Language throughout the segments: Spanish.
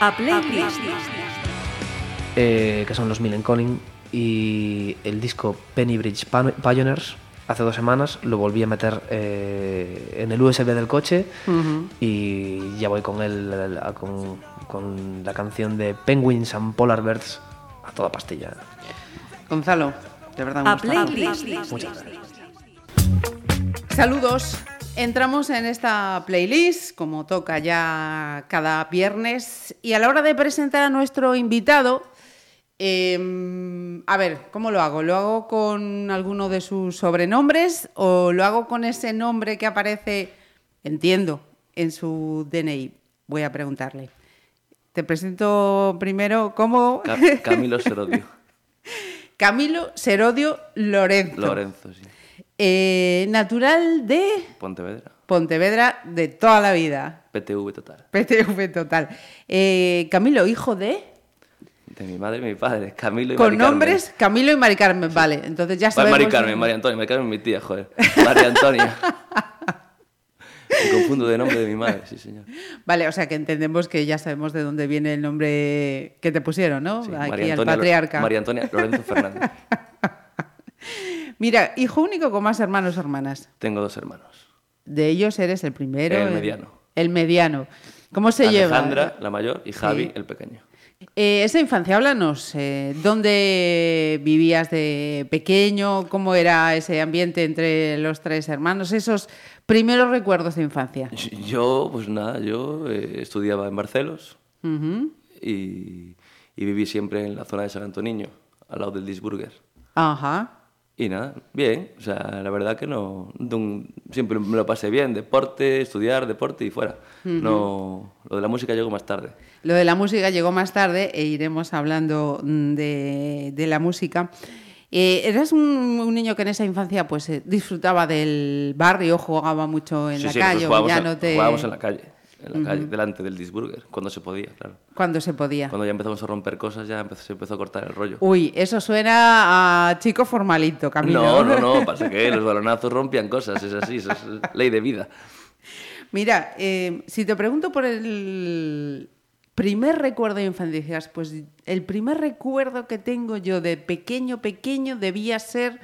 A Playlist. eh, que son los Millen Conning, y el disco Penny Bridge Pioneers, hace dos semanas, lo volví a meter eh, en el USB del coche y ya voy con, el, con, con la canción de Penguins and Polar Bears a toda pastilla. Gonzalo, de verdad un A gustazo. Playlist. Muchas gracias. Saludos. Entramos en esta playlist, como toca ya cada viernes, y a la hora de presentar a nuestro invitado, eh, a ver, ¿cómo lo hago? ¿Lo hago con alguno de sus sobrenombres o lo hago con ese nombre que aparece, entiendo, en su DNI? Voy a preguntarle. Te presento primero como Ca- Camilo Serodio. Camilo Serodio Lorenzo. Lorenzo, sí. Eh, natural de Pontevedra. Pontevedra de toda la vida. PTV total. PTV total. Eh, Camilo, hijo de. De mi madre y mi padre. Camilo y Con Mari Carmen. nombres, Camilo y Mari Carmen. Vale, entonces ya sabemos. Mari Carmen, María Antonia. Mari Carmen mi tía, joder. María Antonia. Me confundo de nombre de mi madre, sí, señor. Vale, o sea que entendemos que ya sabemos de dónde viene el nombre que te pusieron, ¿no? Sí, Aquí María al Antonia, patriarca. María Antonia Lorenzo Fernández. Mira, hijo único con más hermanos o hermanas. Tengo dos hermanos. De ellos eres el primero. El mediano. El mediano. ¿Cómo se lleva? Alejandra, la mayor, y Javi, Sí. el pequeño. Eh, esa infancia, háblanos. eh, ¿Dónde vivías de pequeño? ¿Cómo era ese ambiente entre los tres hermanos? Esos primeros recuerdos de infancia. Yo, pues nada, yo eh, estudiaba en Barcelos y viví siempre en la zona de San Antoniño, al lado del Disburger. Ajá. Y nada, bien, o sea, la verdad que no, siempre me lo pasé bien, deporte, estudiar, deporte y fuera. No, lo de la música llegó más tarde. Lo de la música llegó más tarde e iremos hablando mm, de, de la música. Eh, eras un, un niño que en esa infancia pues eh, disfrutaba del barrio, jugaba mucho en Sí, la sí, calle, nosotros o ya jugábamos, no te... jugábamos en la calle, en la calle, delante del Disburger, cuando se podía, claro. cuando se podía. Cuando ya empezamos a romper cosas, ya empezó- se empezó a cortar el rollo. Uy, eso suena a chico formalito, Camilo. No, no, no, pasa que los balonazos rompían cosas, es así, eso es ley de vida. Mira, eh, si te pregunto por el primer recuerdo de infancia, pues el primer recuerdo que tengo yo de pequeño, pequeño, debía ser...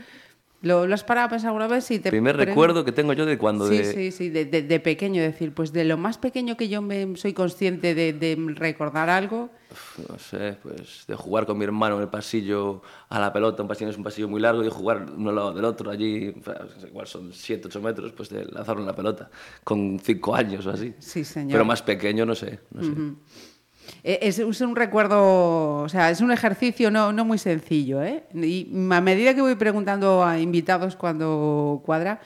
¿Lo, lo has parado a pensar alguna vez? Si te Primer pre- recuerdo que tengo yo de cuando Sí, de... sí, sí, de, de- de pequeño, decir, pues de lo más pequeño que yo me soy consciente de, recordar algo. no sé, pues de jugar con mi hermano en el pasillo a la pelota, un pasillo es un pasillo muy largo y jugar uno al lado del otro allí, igual son 7, 8 metros, pues de lanzarlo en la pelota, con 5 años o así. Sí, señor. Pero más pequeño, no sé, no sé. Eh, Es, es un recuerdo, o sea, es un ejercicio no, no muy sencillo, ¿eh? Y a medida que voy preguntando a invitados cuando cuadra,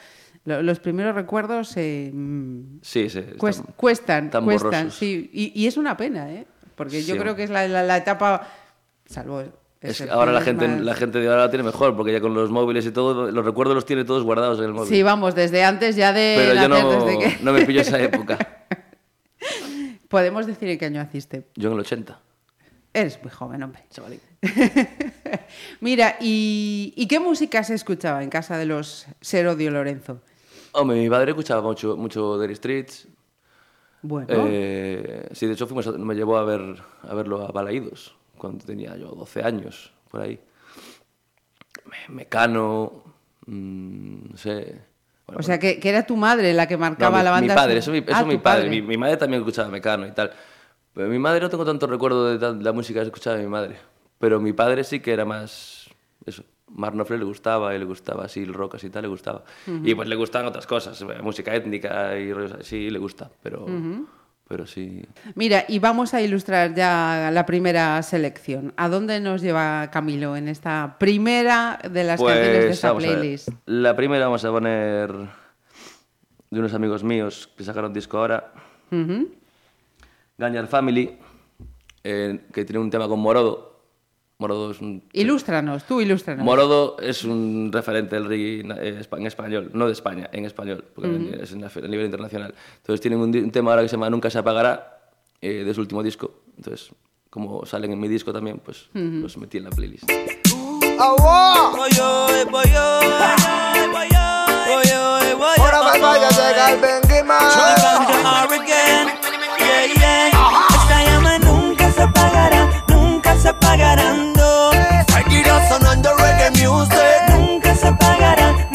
lo- los primeros recuerdos eh, Sí, sí. están- cuestan, cuestan, borrosos. sí. Y, y es una pena, ¿eh? Porque yo Sí. creo que es la, la- la etapa, salvo... Es ese que ahora la gente, más- la gente de ahora lo tiene mejor, porque ya con los móviles y todo, los recuerdos los tiene todos guardados en el móvil. Sí, vamos, desde antes ya de Pero yo no, desde que... no me pillo esa época. Podemos decir en qué año naciste. Yo en el 80, Eres muy joven, hombre. chavalín. Mira, ¿y, y qué música se escuchaba en casa de los Serodio Lorenzo? Hombre, mi padre escuchaba mucho, mucho Dire Streets. Bueno, Eh, sí, de hecho fuimos a- me llevó a, ver, a verlo a Balaídos, cuando tenía yo 12 años, por ahí. Me- Mecano, mm, no sé... Bueno, o sea, que, que era tu madre la que no, marcaba mi, la banda. mi padre, eso, eso Ah, mi tu padre. Mi, mi madre también escuchaba Mecano y tal. Pero mi madre no tengo tanto recuerdo de tan- la música que escuchaba mi madre. Pero mi padre sí que era más... Eso, Marnofle le gustaba y le gustaba así el rock así tal, le gustaba. Y pues le gustaban otras cosas, eh, música étnica y rollos así, le gusta. Pero, pero sí... Mira, y vamos a ilustrar ya la primera selección. ¿A dónde nos lleva Camilo en esta primera de las canciones de esta Pues, playlist? La primera vamos a poner de unos amigos míos que sacaron disco ahora. Ujú. Gañar Family, eh, que tiene un tema con Morodo. Morodo es un... Ilústranos, tú ilústranos. Morodo es un referente del reggae na- eh, espa- en español, no de España, en español, porque es en la fe- a nivel internacional. Entonces tienen un tema ahora que se llama Nunca se apagará, eh, de su último disco. Entonces, como salen en mi disco también, pues los metí en la playlist. se apagarán. Seguirá sonando reggae music. Nunca se apagará.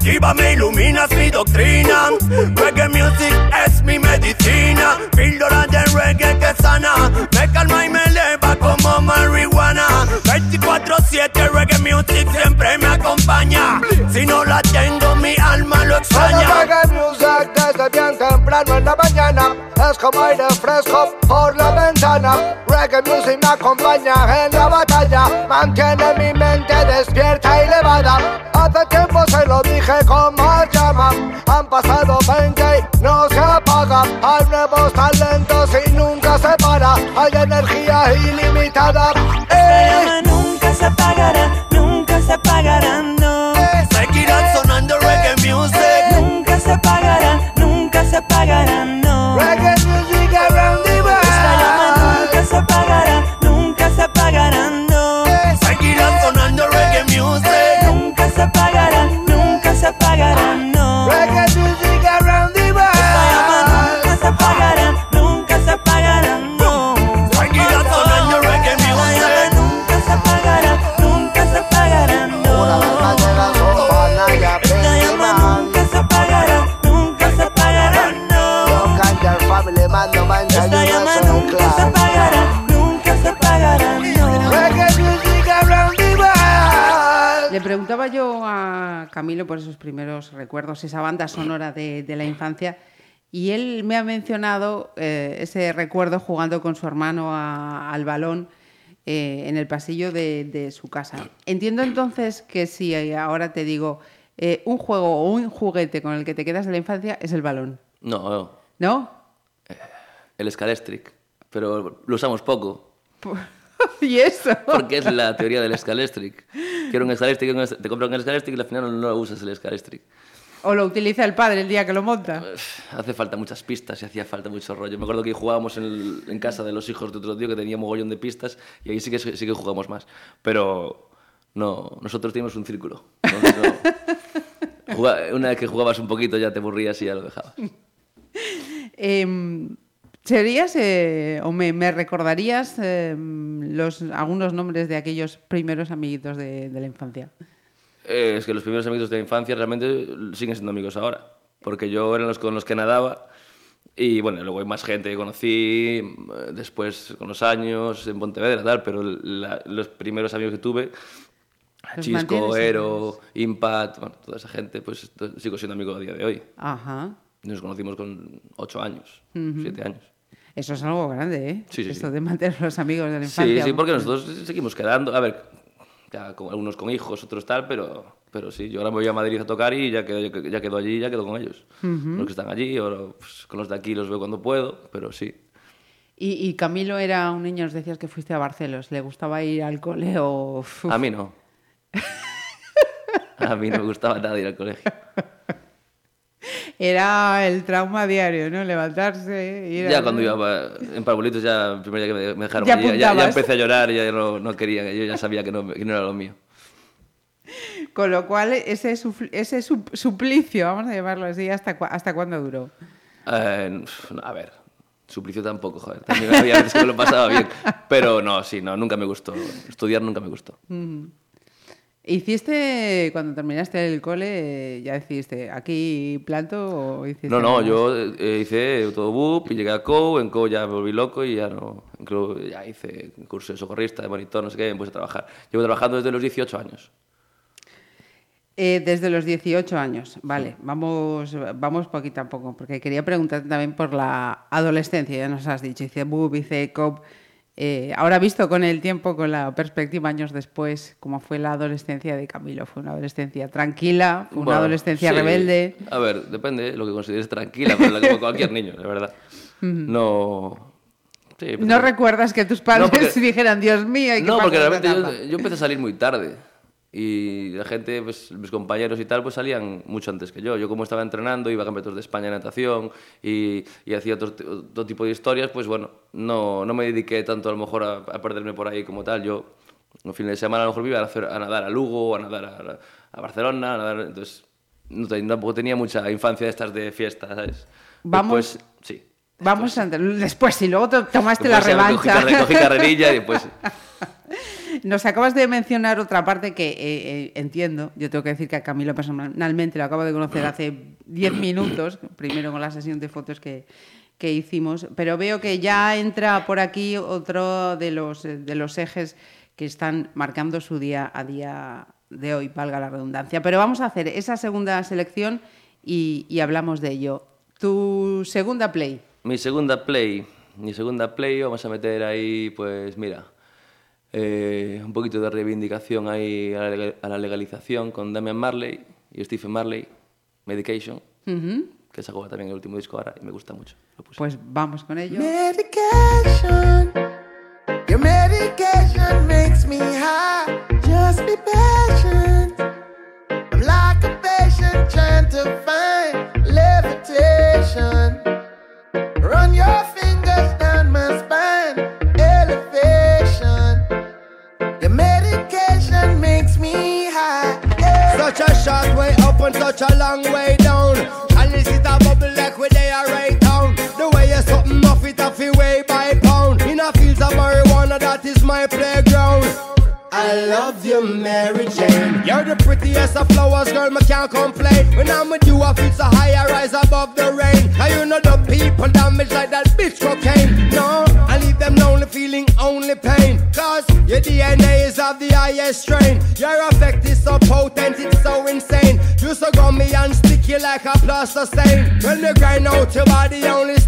Motiva, me ilumina, es mi doctrina. Reggae music es mi medicina, píldora de reggae que sana, me calma y me eleva como marihuana. 24-7 reggae music siempre me acompaña, si no la tengo mi alma lo extraña. reggae music desde bien temprano en la mañana Es como aire fresco por la ventana Reggae music me acompaña en la batalla Mantiene mi dije como llama Han pasado 20 y no se apaga. Hay nuevos talentos y nunca se para. Hay energía ilimitada Camilo por esos primeros recuerdos, esa banda sonora de, de la infancia, y él me ha mencionado eh, ese recuerdo jugando con su hermano a- al balón eh, en el pasillo de, de su casa. Entiendo entonces que si ahora te digo eh, un juego o un juguete con el que te quedas de la infancia es el balón, No, no, ¿no? el Scalestric. Pero lo usamos poco. ¿Y eso? Porque es la teoría del Scalestric. Quiero un Scalestric, un- te compro un Scalestric y al final no usas el Scalestric. ¿O lo utiliza el padre el día que lo monta? Hace falta muchas pistas y hacía falta mucho rollo. Me acuerdo que jugábamos en, el- en casa de los hijos de otro tío que tenía mogollón de pistas y ahí sí que, sí que jugamos más. Pero no, nosotros teníamos un círculo. No- no. Juga- una vez que jugabas un poquito ya te aburrías y ya lo dejabas. Em, ¿Serías eh, o me, me recordarías em, los, algunos nombres de aquellos primeros amiguitos de, de la infancia? Eh, es que los primeros amigos de la infancia realmente siguen siendo amigos ahora. Porque yo eran los con los que nadaba. Y bueno, luego hay más gente que conocí eh, después con los años en Pontevedra, tal, pero la- los primeros amigos que tuve, Los Chisco, Ero, Impact, bueno, toda esa gente, pues sigo siendo amigo a día de hoy. Ajá. Nos conocimos con 8 años, 7 años. Eso es algo grande, ¿eh? Sí, sí, Esto sí. de mantener los amigos de la Sí, infancia. sí, porque nosotros seguimos quedando. A ver, ya con, algunos con hijos, otros tal, pero, pero sí, yo ahora me voy a Madrid a tocar y ya quedo, ya quedo allí, ya quedo con ellos. Los que están allí, o pues, con los de aquí los veo cuando puedo, pero sí. Y, y Camilo era un niño, nos decías que fuiste a Barcelos. ¿Le gustaba ir al cole o...? Uf, A mí no. A mí no me gustaba nada ir al colegio. Era el trauma diario, ¿no? Levantarse, ir Ya cuando iba en Parbolitos, ya el primer día que me, dejaron Ya ya, ya empecé a llorar, ya no, no quería, yo ya sabía que no, que no era lo mío. Con lo cual, ese, ese sup- suplicio, vamos a llamarlo así, ¿hasta, hasta cuándo duró? Eh, a ver, suplicio tampoco, joder. También había veces que me lo pasaba bien. Pero no, sí, no, nunca me gustó. Estudiar nunca me gustó. ¿Hiciste, cuando terminaste el cole, ya decidiste, aquí planto o hiciste No, no, algo yo eh, hice todo BUP y llegué a COU, en COU ya me volví loco y ya no, COU ya hice curso de socorrista, de monitor, no sé qué, me puse a trabajar. Llevo trabajando desde los 18 años. Eh, desde los 18 años, vale, vamos, vamos poquito a poco, porque quería preguntarte también por la adolescencia, ya nos has dicho, hice BUP, hice COP, eh, ahora visto con el tiempo, con la perspectiva años después, cómo fue la adolescencia de Camilo, fue una adolescencia tranquila, fue una Bueno, adolescencia sí. rebelde, A ver, depende de lo que consideres tranquila, pero la como cualquier niño, de verdad. No... Sí, no recuerdas que tus padres porque- dijeran, Dios mío, hay que No, porque realmente etapa"? yo, yo empecé a salir muy tarde. Y la gente, pues, mis compañeros y tal, pues salían mucho antes que yo. Yo como estaba entrenando, iba a campeonatos de España de natación y, y hacía otro, otro tipo de historias, pues bueno, no, no me dediqué tanto a lo mejor a, a perderme por ahí como tal. Yo, los fines de semana a lo mejor me iba a, hacer- a nadar a Lugo, a nadar a, a Barcelona, a nadar... Entonces, no, tampoco tenía mucha infancia de estas de fiesta, ¿sabes? Vamos- Después, sí. Vamos a después, y luego to- tomaste la Después cogí revancha. carre- Cogí carrerilla y después... Nos acabas de mencionar otra parte que eh, eh, entiendo. Yo tengo que decir que a Camilo personalmente lo acabo de conocer hace 10 minutos, primero con la sesión de fotos que, que hicimos, pero veo que ya entra por aquí otro de los, eh, de los ejes que están marcando su día a día de hoy, valga la redundancia. Pero vamos a hacer esa segunda selección y, y hablamos de ello. Tu segunda play. Mi segunda play, mi segunda play, vamos a meter ahí, pues mira, eh, un poquito de reivindicación ahí a la, legalización con Damian Marley y Stephen Marley, Medication, que sacó también el último disco ahora y me gusta mucho. Lo puse. Pues vamos con ello. Medication. Your medication makes me high. Just be patient. I'm like a patient trying to find levitation. Run your such a long way down. And this is a bubble like where they are right down. The way you something off it way by pound. In a fields of marijuana, that is my playground. I love you, Mary Jane. You're the prettiest of flowers, girl, me can't complain. When I'm with you, I feel so high, I rise above the rain. Now you know the like a plaster stain. When you grind out your body, only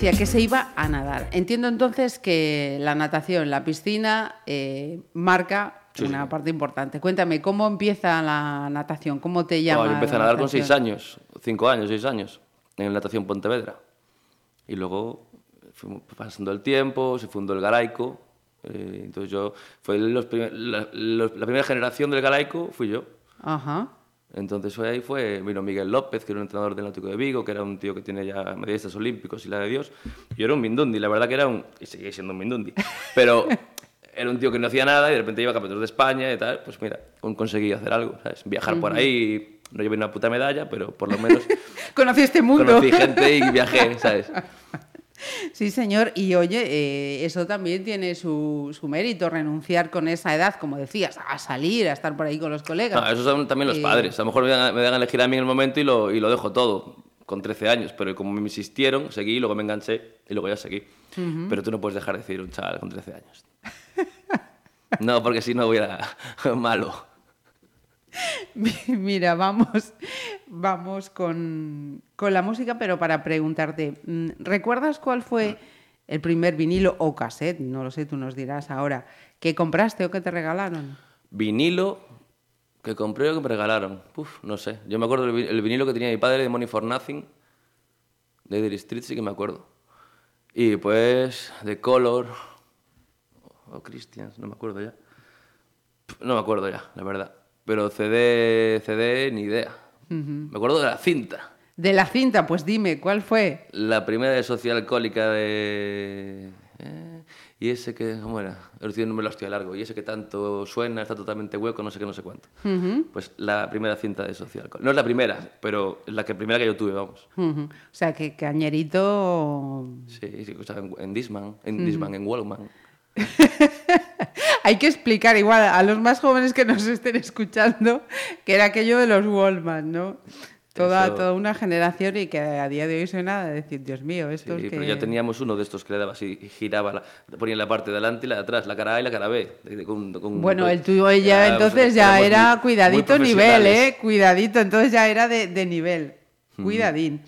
decía que se iba a nadar. Entiendo entonces que la natación, la piscina, eh, marca Sí, una sí. parte importante. Cuéntame, ¿cómo empieza la natación? ¿Cómo te llama? No, yo empecé a nadar con natación? seis años, cinco años, seis años, en natación Pontevedra. Y luego pasando el tiempo, se fundó el Galaico. eh, entonces yo, fue los la, los- la primera generación del Galaico fui yo. Ajá. Entonces fue ahí fue, vino Miguel López, que era un entrenador del Náutico de Vigo, que era un tío que tiene ya medallistas olímpicos y la de Dios. Yo era un Mindundi, la verdad que era un... y seguía siendo un Mindundi. Pero era un tío que no hacía nada y de repente iba a campeonatos de España y tal. Pues mira, con- conseguí hacer algo, ¿sabes? Viajar por ahí, no llevé una puta medalla, pero por lo menos Conocí este mundo. conocí gente y viajé, ¿sabes? Sí, señor. Y oye, eh, eso también tiene su, su mérito, renunciar con esa edad, como decías, a salir, a estar por ahí con los colegas. No, eso son también los Eh, padres. A lo mejor me dan, me dan a elegir a mí en el momento y lo, y lo dejo todo, con 13 años. Pero como me insistieron, seguí, luego me enganché y luego ya seguí. Pero tú no puedes dejar de decir un chaval con 13 años. No, porque si no hubiera malo. Mira, vamos, vamos con, con la música, pero para preguntarte, mm, ¿recuerdas cuál fue el primer vinilo o cassette? No lo sé, tú nos dirás ahora. ¿Que compraste o que te regalaron? Vinilo que compré o que me regalaron. Uf, no sé. Yo me acuerdo el vinilo que tenía mi padre de Money for Nothing, de Dire Street, sí que me acuerdo. Y pues de Color o Christians, no me acuerdo ya. No me acuerdo ya, la verdad. Pero CD, CD, ni idea. Me acuerdo de la cinta. De la cinta, pues dime, ¿cuál fue? La primera de Social Alcohólica de... eh, y ese que... ¿Cómo era? No me lo hostia largo. Y ese que tanto suena, está totalmente hueco, no sé qué, no sé cuánto. Pues la primera cinta de Social Alcohólica. No es la primera, pero es la que, primera que yo tuve, vamos. O sea, que Cañerito... Sí, sí, en, en Disman, en Disman, en. Hay que explicar igual a los más jóvenes que nos estén escuchando que era aquello de los Wallman, ¿no? Toda, Eso- toda una generación y que a día de hoy suena de decir, Dios mío, esto Sí, es que... pero ya teníamos uno de estos que le daba así, y giraba, la, ponía la parte de delante y la de atrás, la cara A y la cara B. con- con- Bueno, con- el tuyo ya Era, entonces ya era muy- muy cuidadito nivel. ¿eh? Cuidadito, entonces ya era de, de nivel. Cuidadín.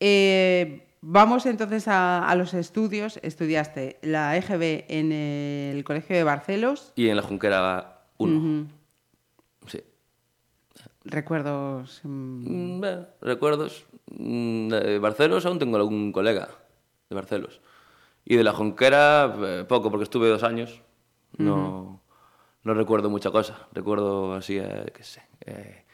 Eh, vamos entonces a, a los estudios. Estudiaste la EGB en el Colegio de Barcelos. Y en la Junquera 1. Sí. Recuerdos... mm, Mm, bueno, recuerdos. mm, De Barcelos aún tengo algún colega de Barcelos. Y de la Jonquera, eh, poco, porque estuve dos años. No, no recuerdo mucha cosa. Recuerdo así, eh, qué sé, eh,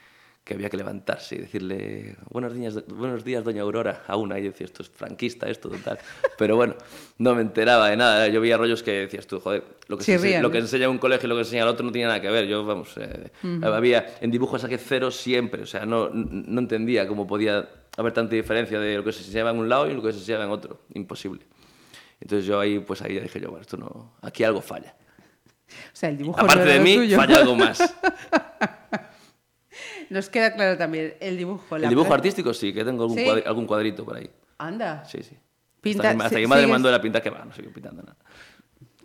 que había que levantarse y decirle buenos días, buenos días doña Aurora, a una. Y decía, esto es franquista, esto, total. Pero bueno, no me enteraba de nada. Yo veía rollos que decías tú, joder, lo que, se, Chirrían, lo que ¿no? enseña un colegio y lo que enseña el otro no tenía nada que ver. Yo, vamos, eh, había en dibujo saqué cero siempre. O sea, no, no entendía cómo podía haber tanta diferencia de lo que se enseñaba en un lado y lo que se enseñaba en otro. Imposible. Entonces yo ahí, pues ahí ya dije yo, bueno, esto no, aquí algo falla. O sea, el dibujo no Aparte era de mí, tuyo. falla algo más. Nos queda claro también el dibujo. El dibujo artístico sí, que tengo algún, ¿Sí? cuadri- algún cuadrito por ahí. Anda. Sí, sí. Pinta- hasta que, hasta que madre mandó la pinta que va, no sigo pintando nada.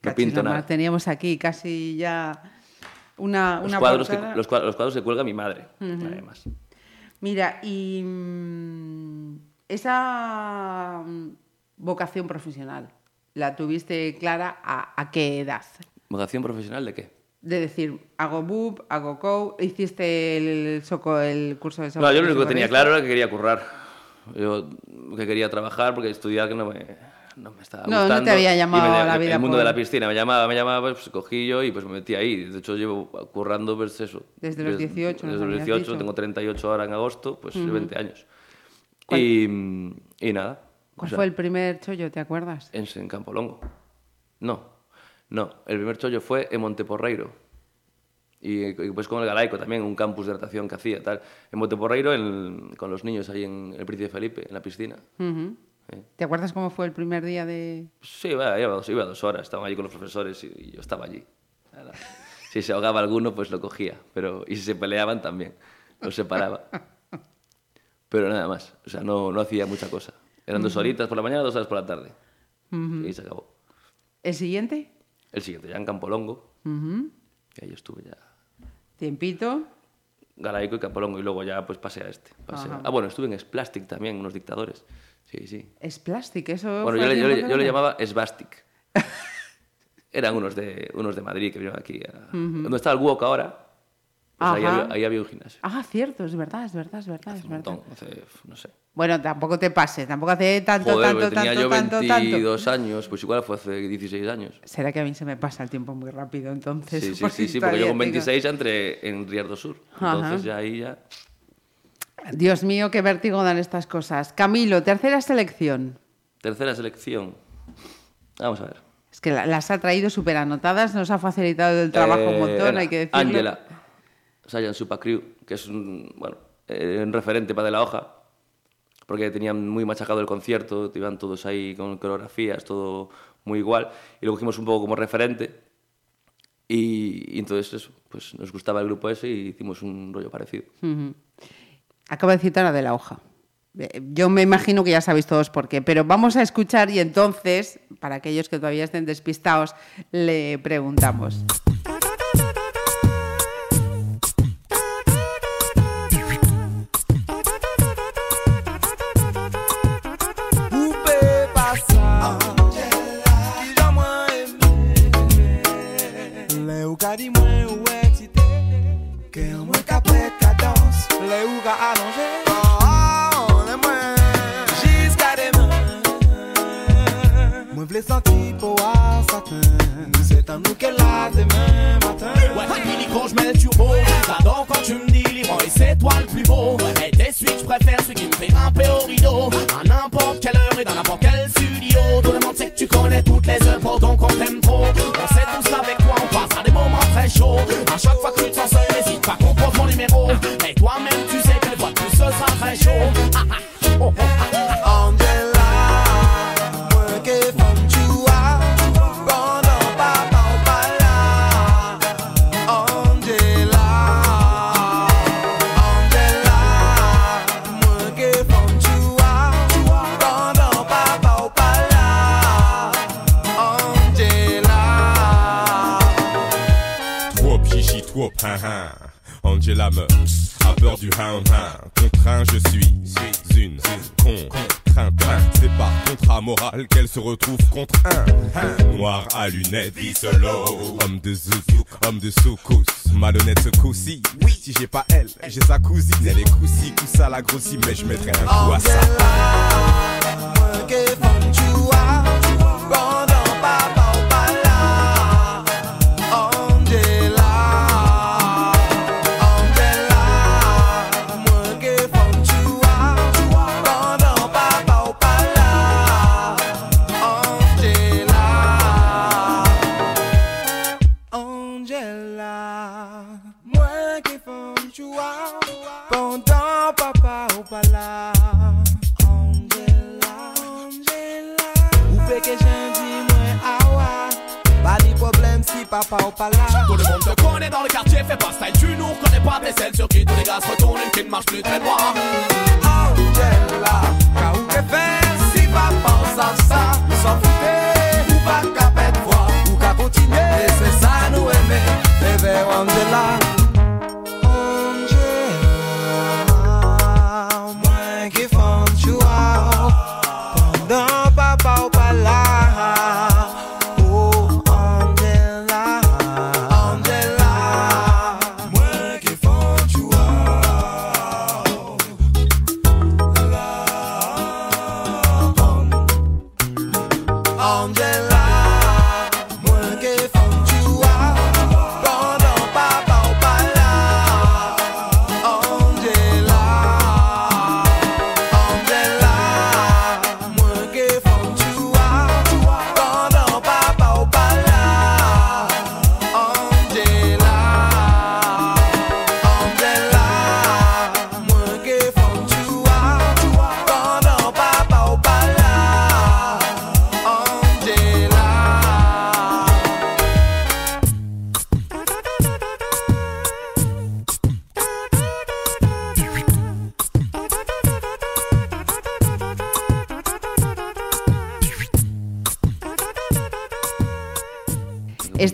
No pinto nada. Teníamos aquí casi ya una, Los una cuadros, que, los, cuadros, los cuadros que cuelga mi madre, además. Mira, y mm, esa mm, vocación profesional, ¿la tuviste clara a, a qué edad? ¿Vocación profesional de qué? De decir, hago boob, hago cow, hiciste el, soco, el curso de soco. No, yo lo único que tenía claro era que quería currar. Yo que quería trabajar porque estudiar que no me, no me estaba No, no gustando. te había llamado me- la vida El mundo por- de la piscina me llamaba, me llamaba, pues cogí yo y pues me metí ahí. De hecho llevo currando pues eso. Desde los 18 nos Desde los habías 18, dicho. tengo 38 ahora en agosto, pues 20 años. Y, y nada. o ¿Cuál sea, fue el primer chollo, te acuerdas? En, en Campolongo. No, no. El primer chollo fue en Monteporreiro. Y, y, pues con el Galaico también, un campus de natación que hacía tal. En Monteporreiro, en- con los niños ahí en el Príncipe Felipe, en la piscina. Eh, ¿Te acuerdas cómo fue el primer día de...? Sí, iba, iba dos, iba dos horas, estaban allí con los profesores y, y yo estaba allí. Si se ahogaba alguno, pues lo cogía. Pero, y si se peleaban también, los separaba. Pero nada más, o sea, no, no hacía mucha cosa. Eran dos horitas por la mañana, dos horas por la tarde. Y se acabó. ¿El siguiente? El siguiente, ya en Campolongo, Ujú. que ahí estuve ya. Tiempito. Galaico y Campolongo, y luego ya pues pasé a este. pasé a- Ajá. Ah, bueno, estuve en Splastic también, unos dictadores. Sí, sí. Es plástico, eso. Bueno, yo, le- yo le- yo le llamaba Svastic. Eran unos de, unos de Madrid que vinieron aquí. A... Donde está el Wok ahora, pues ahí, había, ahí había un gimnasio. Ah, cierto, es verdad, es verdad, es verdad, es Un verdad. montón, hace, no sé. Bueno, tampoco te pases, tampoco hace tanto, Joder, tanto, tenía tanto, yo tanto, 22 tanto. años, pues igual fue hace 16 años. Será que a mí se me pasa el tiempo muy rápido, entonces. Sí, sí, sí, sí, porque yo con 26 ya entré en Riardo Sur. Ajá. Entonces ya ahí ya... Dios mío, qué vértigo dan estas cosas. Camilo, tercera selección. Tercera selección. Vamos a ver. Es que la- las ha traído súper anotadas, nos ha facilitado el trabajo un Eh, montón, hay que decirlo. Ángela, Sayan Supa Crew, que es un, bueno, eh, un referente para de la hoja, porque tenían muy machacado el concierto, iban todos ahí con coreografías, todo muy igual, y lo cogimos un poco como referente, y, y entonces eso, pues nos gustaba el grupo ese y hicimos un rollo parecido. Ujú. Acaba de citar a De la Hoja. Eh, Yo me imagino que ya sabéis todos por qué, pero vamos a escuchar y entonces, para aquellos que todavía estén despistados, le preguntamos. Se tan nou ke la demen matin Ouais, Billy, quand je mets le turbo, j'adore quand tu me dis Leroy, c'est toi le plus beau. Et des suites, je préfère celui qui me fait grimper au rideau. À n'importe quelle heure et dans n'importe quel studio. Tout le monde sait que tu connais toutes les œuvres, donc on t'aime trop. On sait tous qu'avec toi, on passera des moments très chauds. À chaque fois que tu te sens seul, n'hésite pas qu'on prend mon numéro. Et toi-même, tu sais que le de plus, ce sera très chaud. Angela me a peur du hound hound. Contraint, je suis une contrainte. C'est par contrat moral qu'elle se retrouve contre un noir à lunettes, solo. Homme de zouk, homme de soukous, malhonnête ce coup-ci. Oui, si j'ai pas elle, j'ai sa cousine. Elle est coussi, ça la grossit, mais je mettrai un coup à ça.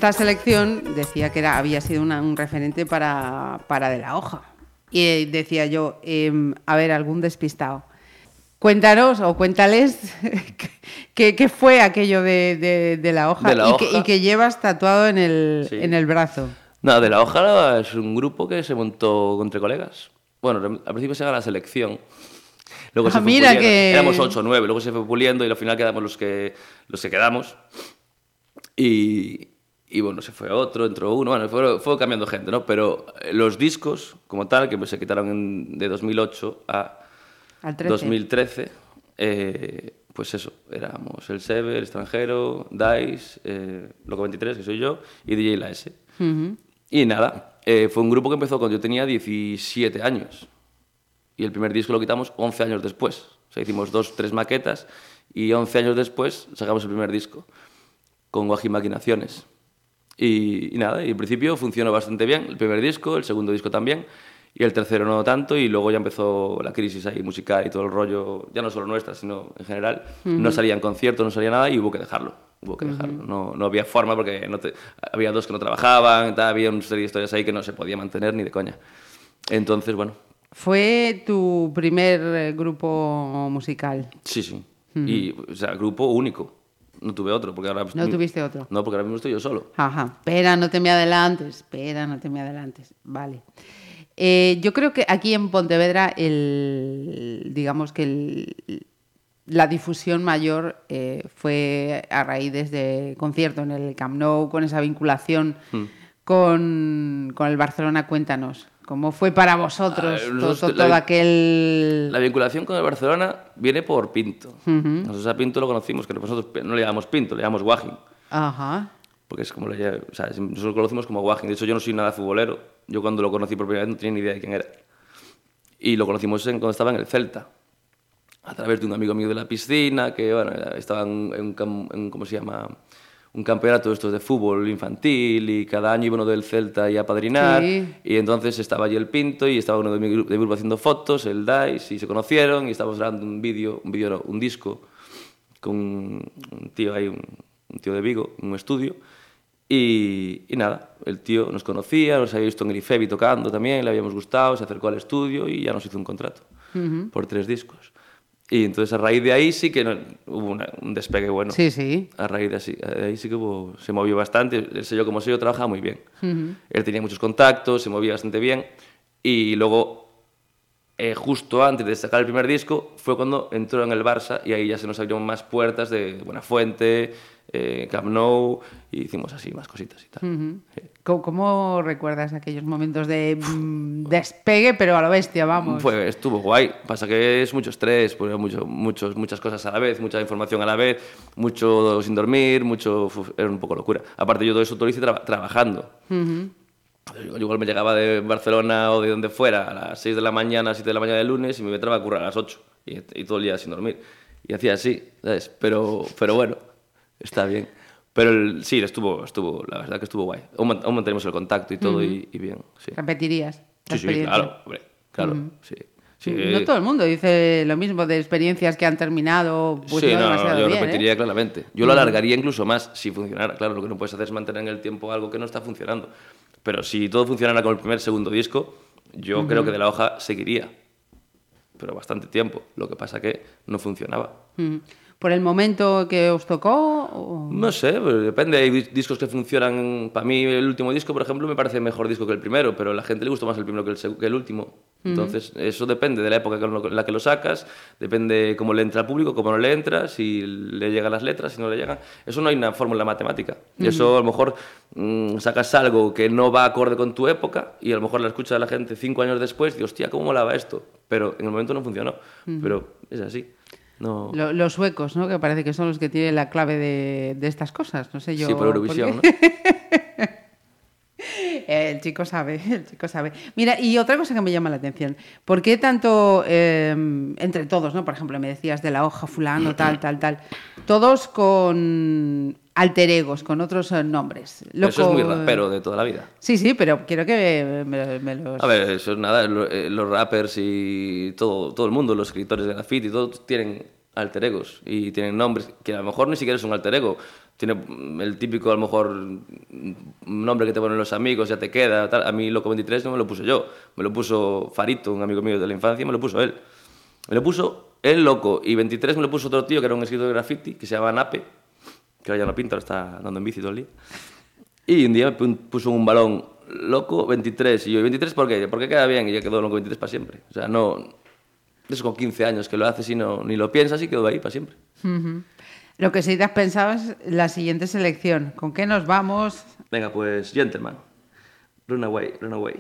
Esta selección decía que era, había sido una- un referente para, para De la Hoja. Y eh, decía yo, em, a ver, algún despistado. Cuéntanos o cuéntales qué, fue aquello de, de- de la hoja, De la y, Que, hoja. y que llevas tatuado en el, Sí. en el brazo. Nada, de la hoja es un grupo que se montó entre colegas. Bueno, al principio se llama la selección. Luego Ah, se fue mira puliendo. que- Éramos 8 o 9, luego se fue puliendo y al final quedamos los que, los que quedamos. Y, y bueno, se fue otro, entró uno, bueno, fue, fue cambiando gente, ¿no? Pero eh, los discos, como tal, que pues se quitaron de 2008 a Al 13. 2013, eh, pues eso, éramos el Sebe, el extranjero, Dice, eh, Loco 23, que soy yo, y DJ La S. Ujú. Y nada, eh, fue un grupo que empezó cuando yo tenía 17 años. Y el primer disco lo quitamos 11 años después. O sea, hicimos dos, tres maquetas y 11 años después sacamos el primer disco con Guaji Maquinaciones. Y, y nada, y en principio funcionó bastante bien el primer disco, el segundo disco también, y el tercero no tanto, y luego ya empezó la crisis ahí musical y todo el rollo, ya no solo nuestra, sino en general. No salían conciertos, no salía nada y hubo que dejarlo. Hubo que dejarlo. No, no había forma porque no te- había dos que no trabajaban, tal, había una serie de historias ahí que no se podía mantener ni de coña. Entonces, bueno, Fue tu primer eh, grupo musical. sí, sí. Y, o sea, grupo único. No tuve otro, porque ahora... No tuviste otro. No, porque ahora mismo estoy yo solo. Ajá, espera, no te me adelantes, espera, no te me adelantes. Vale. Eh, yo creo que aquí en Pontevedra, el, digamos que el- la difusión mayor eh, fue a raíz de este concierto en el Camp Nou, con esa vinculación Hmm. con, con el Barcelona. Cuéntanos, ¿cómo fue para vosotros Ah, to- nosotros- to- la- todo aquel... La vinculación con el Barcelona viene por Pinto. Nosotros a Pinto lo conocimos, que nosotros no le llamamos Pinto, le llamamos Wagin. Ajá. Porque es como le o sea, nosotros lo conocimos como Wagin. De hecho, yo no soy nada futbolero. Yo cuando lo conocí por primera vez no tenía ni idea de quién era. Y lo conocimos en- cuando estaba en el Celta. A través de un amigo mío de la piscina, que bueno, estaba en, en en, ¿cómo se llama? Un campeonato de estos de fútbol infantil y cada año iba uno del Celta y a padrinar. Sí. Y entonces estaba allí el Pinto y estaba uno de mi grupo, de mi grupo haciendo fotos, el Dice, y se conocieron y estábamos grabando un vídeo, un vídeo, no, un disco con un tío ahí, un, un tío de Vigo, en un estudio. Y, y nada, el tío nos conocía, nos había visto en el IFEBI tocando también, le habíamos gustado, se acercó al estudio y ya nos hizo un contrato por tres discos. Y entonces a raíz de ahí sí que no- hubo una- un despegue bueno. Sí, sí. A raíz de, así, de ahí sí que hubo- se movió bastante. El sello como sello trabajaba muy bien. Él tenía muchos contactos, se movía bastante bien. Y luego, eh, justo antes de sacar el primer disco, fue cuando entró en el Barça y ahí ya se nos abrieron más puertas de Buenafuente, eh, Camp Nou, y hicimos así más cositas y tal. Sí. ¿Cómo, cómo recuerdas aquellos momentos de mm, despegue, pero a lo bestia, vamos? Fue, estuvo guay. Pasa que es mucho estrés, pues, mucho, muchos, muchas cosas a la vez, mucha información a la vez, mucho sin dormir, mucho. era un poco locura. Aparte, yo todo eso todo lo hice traba- trabajando. Yo igual me llegaba de Barcelona o de donde fuera a las 6 de la mañana, 7 de la mañana del lunes y me entraba a currar a las 8 y, y todo el día sin dormir. Y hacía así, ¿sabes? Pero, pero bueno, está bien. Pero el- sí, estuvo, estuvo, la verdad que estuvo guay. Aún, man- aún mantenemos el contacto y todo y, y bien, sí. ¿Repetirías? Sí, sí, claro, hombre, claro, sí. sí. No todo el mundo dice lo mismo de experiencias que han terminado pues, sí, no demasiado yo bien, repetiría ¿eh? claramente. Yo lo alargaría incluso más si funcionara. Claro, lo que no puedes hacer es mantener en el tiempo algo que no está funcionando. Pero si todo funcionara con el primer, segundo disco, yo creo que de la hoja seguiría. Pero bastante tiempo. Lo que pasa que no funcionaba. ¿Por el momento que os tocó? o- No sé, depende. Hay dis- discos que funcionan. Para mí, el último disco, por ejemplo, me parece mejor disco que el primero, pero a la gente le gusta más el primero que el, que el último. Entonces, eso depende de la época en la que lo sacas, depende cómo le entra al público, cómo no le entra, si le llegan las letras, si no le llegan. Eso no hay una fórmula matemática. Y Eso, a lo mejor, mm, sacas algo que no va acorde con tu época y a lo mejor la escucha la gente cinco años después y, hostia, ¿cómo molaba esto? Pero en el momento no funcionó. Pero es así. No... Lo- los suecos, ¿no? Que parece que son los que tienen la clave de, de estas cosas. No sé yo. sí, por Eurovisión. El chico sabe, el chico sabe. Mira, y otra cosa que me llama la atención, ¿por qué tanto eh, entre todos, ¿no? Por ejemplo, me decías de la hoja fulano, tal, tal, tal, todos con alter egos, con otros eh, nombres. Eso es muy Loco- rapero de toda la vida. Sí, sí, pero quiero que me, me los... A ver, eso es nada, eh, los rappers y todo, todo el mundo, los escritores de graffiti, todos tienen alter egos y tienen nombres que a lo mejor ni siquiera es un alter ego. Tiene el típico, a lo mejor, nombre que te ponen los amigos, ya te queda. Tal. A mí Loco 23 no me lo puse yo, me lo puso Farito, un amigo mío de la infancia, me lo puso él. Me lo puso él loco y 23 me lo puso otro tío que era un escritor de graffiti que se llama Nape, que ahora ya no pinta, ahora está andando en bici todo el día. Y un día me pu- puso un balón loco 23 y yo, ¿y 23 por qué? Porque queda bien y ya quedó loco 23 para siempre. O sea, no... Es con 15 años que lo haces y no, ni lo piensas y quedó ahí para siempre. Lo que sí te has pensado es la siguiente selección. ¿Con qué nos vamos? Venga, pues Gentleman. Runaway, Runaway.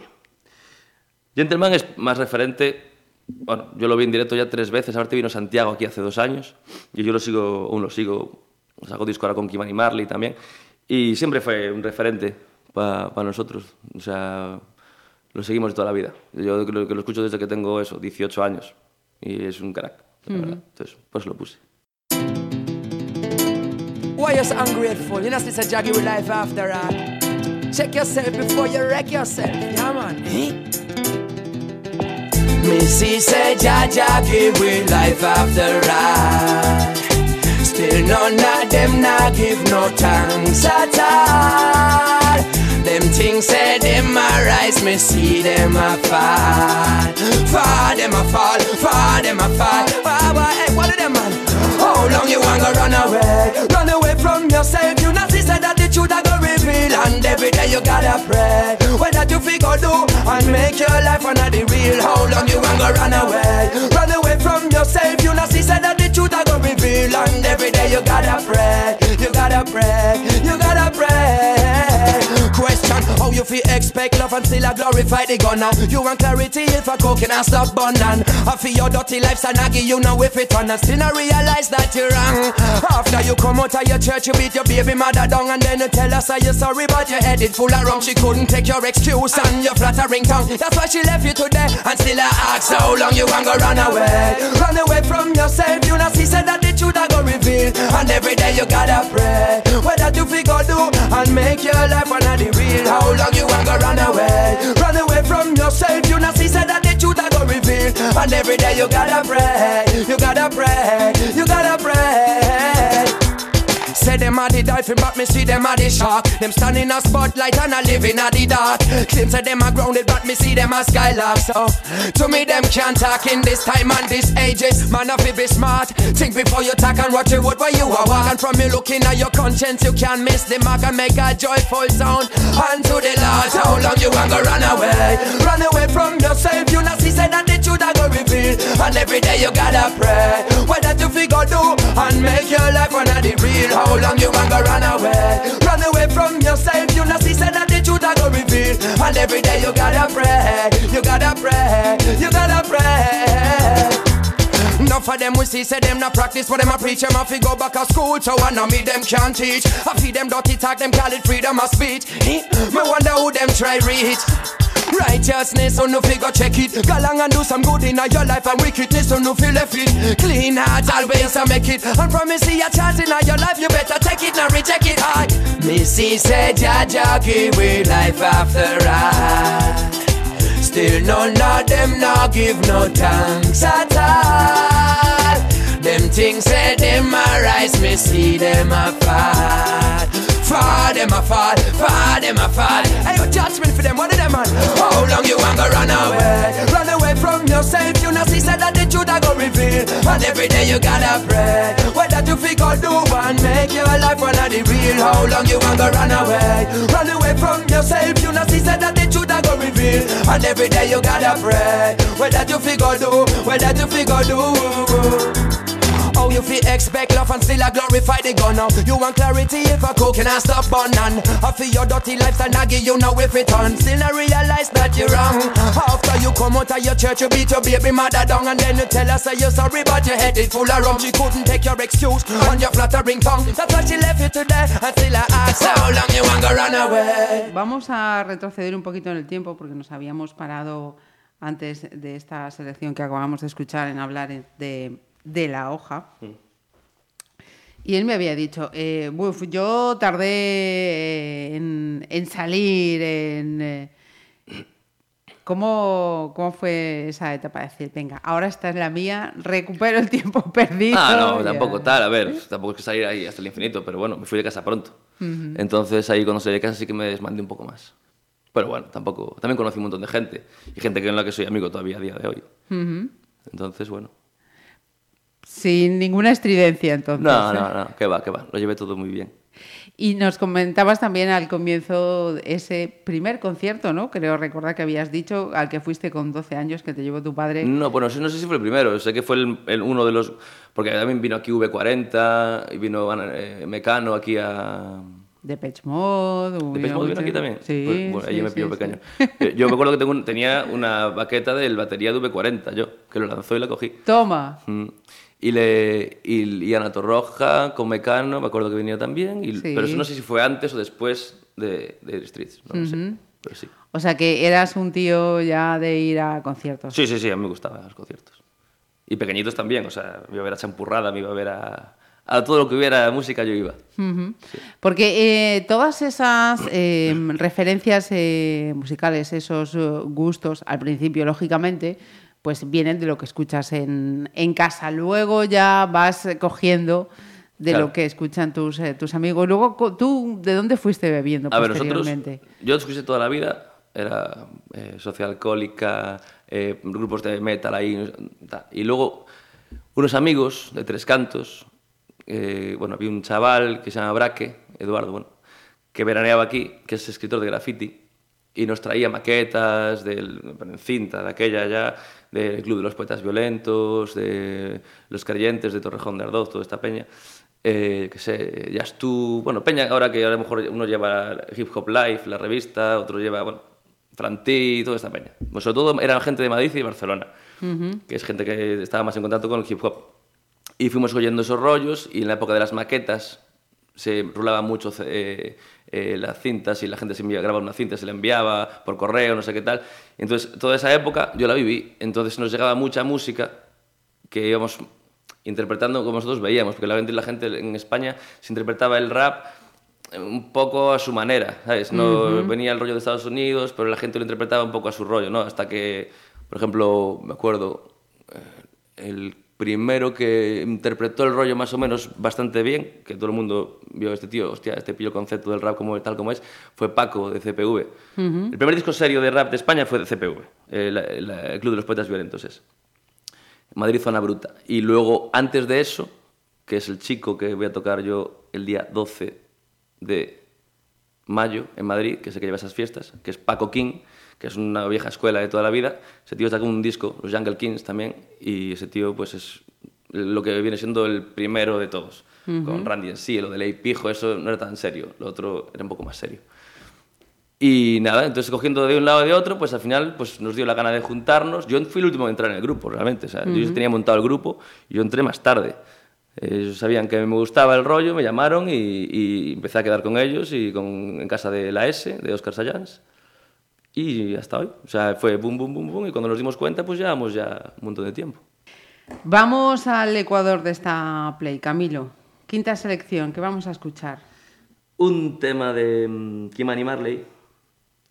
Gentleman es más referente. Bueno, yo lo vi en directo ya tres veces. Ahorita vino Santiago aquí hace dos años. Y yo lo sigo, aún lo sigo. Saco disco ahora con Kimani Marley también. Y siempre fue un referente para nosotros. O sea, lo seguimos toda la vida. Yo creo que lo escucho desde que tengo eso, 18 años. Y es un crack. la verdad. Entonces, pues lo puse. Why you so ungrateful? You know, it's a jaggy with life after all. Check yourself before you wreck yourself. Yeah, man. Eh? Missy said, Jaja give with life after all. Still none of them not give no thanks at all. Them things say them a rise, me see them a fall. Fall them a fall, fall them a fall. Why, why, hey, what of them man? How long you want to run away? Run away from yourself. You not see that the truth Go and every day you gotta pray. Whether you figure do and make your life of the real. How long you want to run away? Run away from yourself. You not see say that the truth I go reveal, and every day you gotta pray. You gotta pray. You gotta pray. Question how you feel expect love and still a glorify the gunner. You want clarity if a coke and stop burning. I feel your dirty life and I give you know if it on and still not realize that you're wrong. After you come out of your church, you beat your baby mother down and then you tell us how you're sorry, but your head is full of rum. She couldn't take your excuse and your flattering tongue. That's why she left you today and still I ask how long you want to run away. Run away from yourself, you know she said that the truth I go reveal. And every day you gotta pray. What Whether you figure do and make your life one of the real. How long you want to run away? Run away from yourself, you know she said that the truth I go reveal. And every day you gotta pray, you gotta pray, you gotta pray. Say them a the dolphin, but me see them a the shark. Them stand in a spotlight and a live in a the dark. Claim say them a grounded, but me see them a skylark. So to me them can't talk in this time and this ages. Man, to be smart. Think before you talk and watch your word where you are walking. From me looking at your conscience, you can't miss the mark and make a joyful sound. Unto the Lord, how long you to run away? Run away from yourself. You not see say that the truth I go reveal. And every day you gotta pray. What Whether to figure do and make your life one of the real. How long you want to run away? Run away from yourself. You not see that the truth I go reveal. And every day you gotta pray. You gotta pray. You gotta pray. Enough of them we see, say them not practice what them a preach. Them have to go back to school, so I know me them can't teach. I feed them dirty talk, them call it freedom of speech. Eh? Me wonder who them try reach. Righteousness, so no figure check it. Go along and do some good in your life and wickedness, so no feel left it. Clean heart, always I make it. And promise you a chance in your life, you better take it, not reject it. I, Missy said, Jaja give with life after all. Still none of them no give no thanks at all. Them things say them a rise, me see them a Fall them a fall, fall them a fall. Hey, your judgment for them, what of them man? How long you want to run away? Run away from yourself, you know see said that the truth I go reveal. And every day you gotta pray. Whether to figure do and make your life one of the real. How long you want to run away? Run away from yourself, you know see said that the truth I go reveal. And every day you gotta pray. Whether to figure do, whether to figure do. You feel expect love and still a glorify the gunner You want clarity if a coke and I stop burning I feel your dirty lifestyle I give you now if it on Still I realize that you're wrong. After you come out of your church you beat your baby mother down. And then you tell her say you're sorry but your head is full of rum. She couldn't take your excuse on your flattering tongue. That's why she left you today and still I ask How long you want to run away Vamos a retroceder un poquito en el tiempo porque nos habíamos parado antes de esta selección que acabamos de escuchar en hablar de, de la hoja. Y él me había dicho, eh, "Buf, yo tardé en, en salir, en... eh, ¿Cómo, ¿Cómo fue esa etapa de decir, venga, ahora esta es la mía, recupero el tiempo perdido? Ah, no, tampoco tal, a ver, tampoco es que salir ahí hasta el infinito, pero bueno, me fui de casa pronto. Entonces ahí cuando salí de casa sí que me desmandé un poco más. Pero bueno, tampoco, también conocí un montón de gente, y gente con la que soy amigo todavía a día de hoy. Entonces, bueno, Sin ninguna estridencia, entonces. No, ¿eh? no, no, que va, que va. Lo llevé todo muy bien. Y nos comentabas también al comienzo ese primer concierto, ¿no? Creo recordar que habías dicho al que fuiste con 12 años que te llevó tu padre. No, bueno, no sé si fue el primero, sé que fue el, el- uno de los... Porque también vino aquí V40 y vino eh, Mecano aquí a... De Mode. ¿De Depeche Mode vino aquí también? Sí. Pues, bueno, ahí sí, me sí, pilló sí. pequeño. Yo- Yo me acuerdo que tengo un- tenía una baqueta del batería de V40, yo, que lo lanzó y la cogí. Toma. Mm. Y, le, y, y Ana Torroja con Mecano, me acuerdo que venía también, y, Sí. pero eso no sé si fue antes o después de, de Streets, no lo sé, Ujú. pero sí. O sea que eras un tío ya de ir a conciertos. Sí, sí, sí, a mí me gustaban los conciertos. Y pequeñitos también, o sea, me iba a ver a Champurrada, me iba a ver a, a todo lo que hubiera música, yo iba. Ujú. Porque eh, todas esas eh, referencias eh, musicales, esos eh, gustos, al principio, lógicamente, pues vienen de lo que escuchas en, en casa. Luego ya vas cogiendo de Claro. lo que escuchan tus, eh, tus amigos. Luego, ¿tú de dónde fuiste bebiendo A ver, nosotros, posteriormente? yo escuché toda la vida, era eh, social alcohólica, eh, grupos de metal ahí, y luego unos amigos de Tres Cantos, eh, bueno, había un chaval que se llama Braque, Eduardo, bueno, que veraneaba aquí, que es escritor de graffiti, y nos traía maquetas del, en cinta de aquella ya, del Club de los Poetas Violentos, de Los Creyentes, de Torrejón de Ardoz, toda esta peña. Eh, que sé, ya tú, bueno, Peña, ahora que a lo mejor uno lleva Hip Hop Life, la revista, otro lleva, bueno, Franti, toda esta peña. Pues sobre todo eran gente de Madrid y Barcelona, que es gente que estaba más en contacto con el hip hop. Y fuimos oyendo esos rollos y en la época de las maquetas se rulaba mucho eh, eh, las cintas y la gente se enviaba, grababa una cinta, se la enviaba por correo, no sé qué tal. Entonces, toda esa época yo la viví. Entonces nos llegaba mucha música que íbamos interpretando como nosotros veíamos, porque la gente, la gente en España se interpretaba el rap un poco a su manera, ¿sabes? No venía el rollo de Estados Unidos, pero la gente lo interpretaba un poco a su rollo, ¿no? Hasta que, por ejemplo, me acuerdo, eh, el primero que interpretó el rollo más o menos bastante bien, que todo el mundo vio a este tío, hostia, este pillo concepto del rap como tal como es, fue Paco de CPV. El primer disco serio de rap de España fue de CPV, eh, el Club de los Poetas Violentos es. Madrid Zona Bruta. Y luego, antes de eso, que es el chico que voy a tocar yo el día 12 de mayo en Madrid, que sé que lleva esas fiestas, que es Paco King, que es una vieja escuela de toda la vida. Ese tío sacó un disco, los Jungle Kings también, y ese tío pues es lo que viene siendo el primero de todos. Con Randy en sí, lo de Ley Pijo, eso no era tan serio, lo otro era un poco más serio. Y nada, entonces cogiendo de un lado y de otro, pues al final pues nos dio la gana de juntarnos. Yo fui el último en entrar en el grupo, realmente. O sea, Yo ya tenía montado el grupo y yo entré más tarde. Ellos sabían que me gustaba el rollo, me llamaron y, y empecé a quedar con ellos y con, en casa de la S, de Oscar Sayans. Y hasta hoy. O sea, fue boom, boom, boom, boom. Y cuando nos dimos cuenta, pues llevamos ya un montón de tiempo. Vamos al Ecuador de esta play, Camilo. Quinta selección, ¿qué vamos a escuchar? Un tema de mm, Kimani Marley,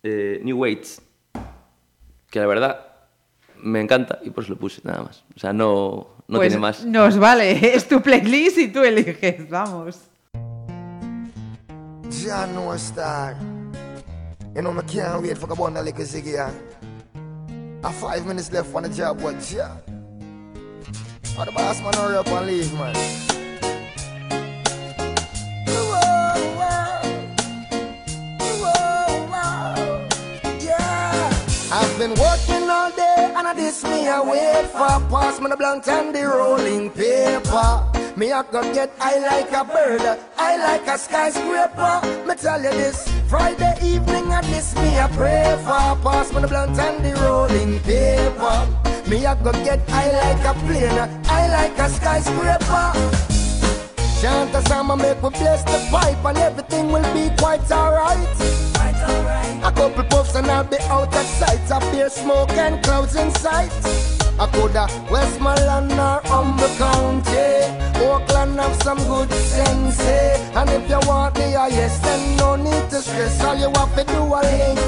eh, New Weights, que la verdad me encanta y por eso lo puse, nada más. O sea, no, no Pues tiene más. Nos vale, es tu playlist y tú eliges, vamos. Jah no star. You know, me can't wait for the bun like a ziggy. I five minutes left on the job, what Jah? Oh, the boss man hurry up and leave, man. Yeah. I've been working all day and I this me I wait for pass me the blunt and the rolling paper. Me I go get I like a bird, I like a skyscraper. Me tell you this, Friday evening I this me I pray for pass me the blunt and the rolling paper. Me I go get I like a plane, I like a skyscraper. Chant a song and make we bless the pipe and everything will be quite alright. A couple puffs and I'll be out of sight. A beer smoke and clouds in sight. I coulda Westmoreland or Humber County. Oakland have some good sense. eh? And if you want the highest, then no need to stress. All you have to do a link.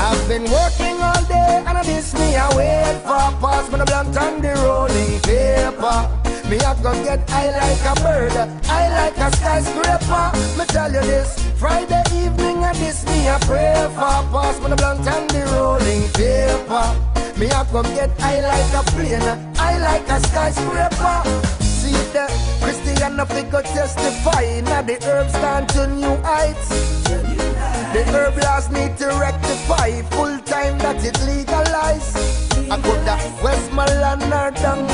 I've been working all day and I miss me. I wait for pass me the blunt and the rolling paper. Me I go get I like a bird, I like a skyscraper. Me tell you this, Friday evening and this me I pray for. Pass me the blunt and the rolling paper. Me I go get I like a plane, I like a skyscraper. Christian go testify. Now the herbs stand to new heights. The herb laws need to rectify. Full time that it legalize. I could have Westmoreland or down.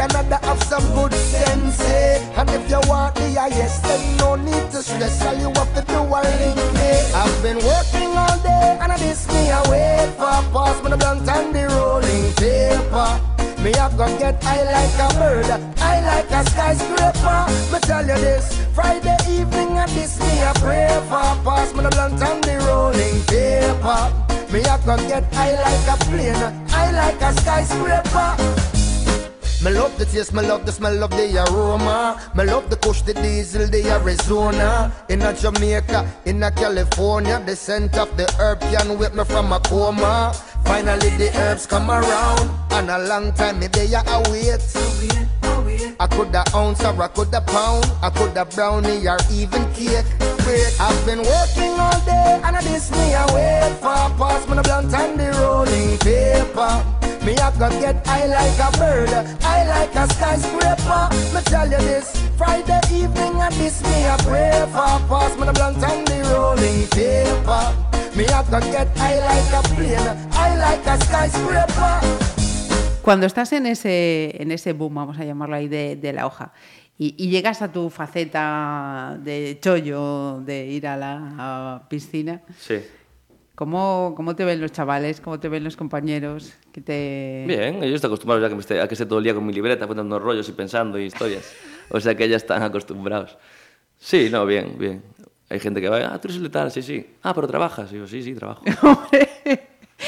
Canada have some good sense. eh? And if you want the highest, then no need to stress. All you have to do a link eh? I've been working all day and I miss me away for pass me the blunt and the rolling paper. Me have gonna get high like a bird, high like a skyscraper. Me tell you this, Friday evening and this me a pray for pass me the blunt and the rolling paper. Me have gonna get high like a plane, high like a skyscraper. Me love the taste, me love the smell of the aroma. Me love the kush, the diesel, the Arizona. In a Jamaica, in a California, the scent of the herb can wake me from a coma. Finally the herbs come around, and a long time me they a wait. I could a ounce or I could a pound, I could a brownie or even cake. Wait, I've been working all day and I miss me away for pass me the blunt and the rolling paper. Me I gonna get high like a bird, high like a skyscraper. Me tell you this, Friday evening I miss me a pray for pass me the blunt and the rolling paper. Me I gonna get high like a plane, high like a skyscraper. Cuando estás en ese, en ese boom, vamos a llamarlo ahí, de, de la hoja, y, y llegas a tu faceta de chollo, de ir a la piscina, Sí. ¿cómo, ¿cómo te ven los chavales? ¿Cómo te ven los compañeros? Que te... Bien, ellos están acostumbrados ya que me esté, a que esté todo el día con mi libreta apuntando rollos y pensando y historias. O sea que ya están acostumbrados. Sí, no, bien, bien. Hay gente que va, ah, tú eres el de tal, sí, sí. Ah, pero trabajas. Y yo, sí, sí, trabajo.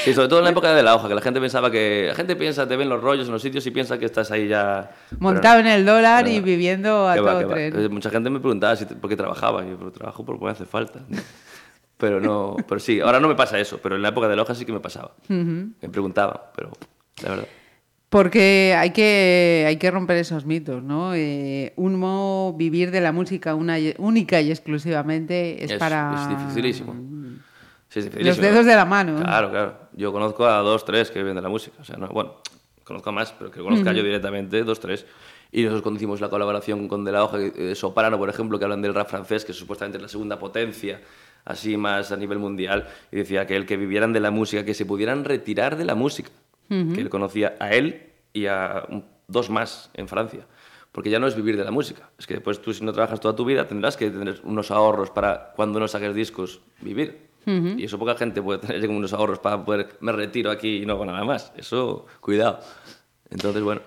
Y sobre todo en la época de la hoja, que la gente pensaba que... La gente piensa, te ven los rollos en los sitios y piensa que estás ahí ya... Montado en el dólar y viviendo a todo va. tren. Mucha gente me preguntaba si, por qué trabajaba. Y yo, pero trabajo porque me hace falta. Pero no, pero sí, ahora no me pasa eso, pero en la época de la hoja sí que me pasaba. Me preguntaban, pero la verdad. Porque hay que, hay que romper esos mitos, ¿no? Eh, uno vivir de la música una, única y exclusivamente es, Es- para... es dificilísimo. Sí, es Los dificilísimo. dedos de la mano. Claro, claro. Yo conozco a dos, tres que viven de la música. O sea, no, bueno, conozco a más, pero que conozca yo directamente, dos, tres. Y nosotros cuando hicimos la colaboración con De La Hoja, eh, Soprano, por ejemplo, que hablan del rap francés, que supuestamente es la segunda potencia, así más a nivel mundial, y decía que el que vivieran de la música, que se pudieran retirar de la música, que él conocía a él y a un- dos más en Francia. Porque ya no es vivir de la música, es que después tú si no trabajas toda tu vida tendrás que tener unos ahorros para cuando no saques discos vivir. Y eso poca gente puede tener unos ahorros para poder, me retiro aquí y no hago nada más. Eso, cuidado. Entonces, bueno,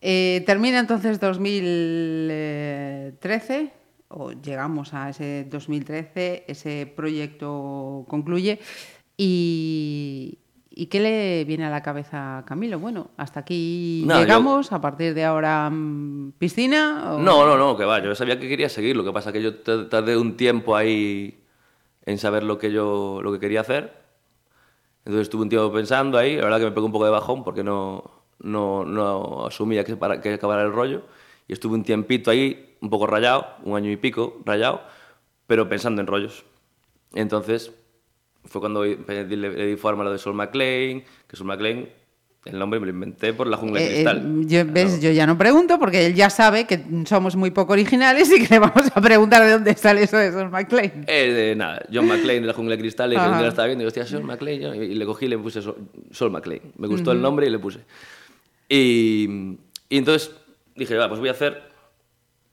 Eh, termina entonces 2013, o llegamos a ese 2013, ese proyecto concluye. ¿Y, y qué le viene a la cabeza a Camilo? Bueno, hasta aquí No, yo- llegamos, a partir de ahora mm, piscina. o- No, no, no, que va. Yo sabía que quería seguir. Lo que pasa que yo tardé un tiempo ahí en saber lo que yo lo que quería hacer. Entonces estuve un tiempo pensando ahí. La verdad que me pegó un poco de bajón porque no, no, no asumía que, para, que acabara el rollo. Y estuve un tiempito ahí, un poco rayado, un año y pico rayado, pero pensando en rollos. Entonces fue cuando le, le di forma a lo de Sol McLean, que Sol McLean, el nombre me lo inventé por la jungla de Eh, eh, cristal. yo, ¿ves? Yo ya no pregunto porque él ya sabe que somos muy poco originales y que le vamos a preguntar de dónde sale eso de Son McLean. Eh, de nada, John McClane de la jungla de cristal, y que lo estaba viendo y yo, hostia, Sol McClane, y le cogí y le puse Sol, McClane. Me gustó el nombre y le puse. Y, y entonces dije, va, pues voy a hacer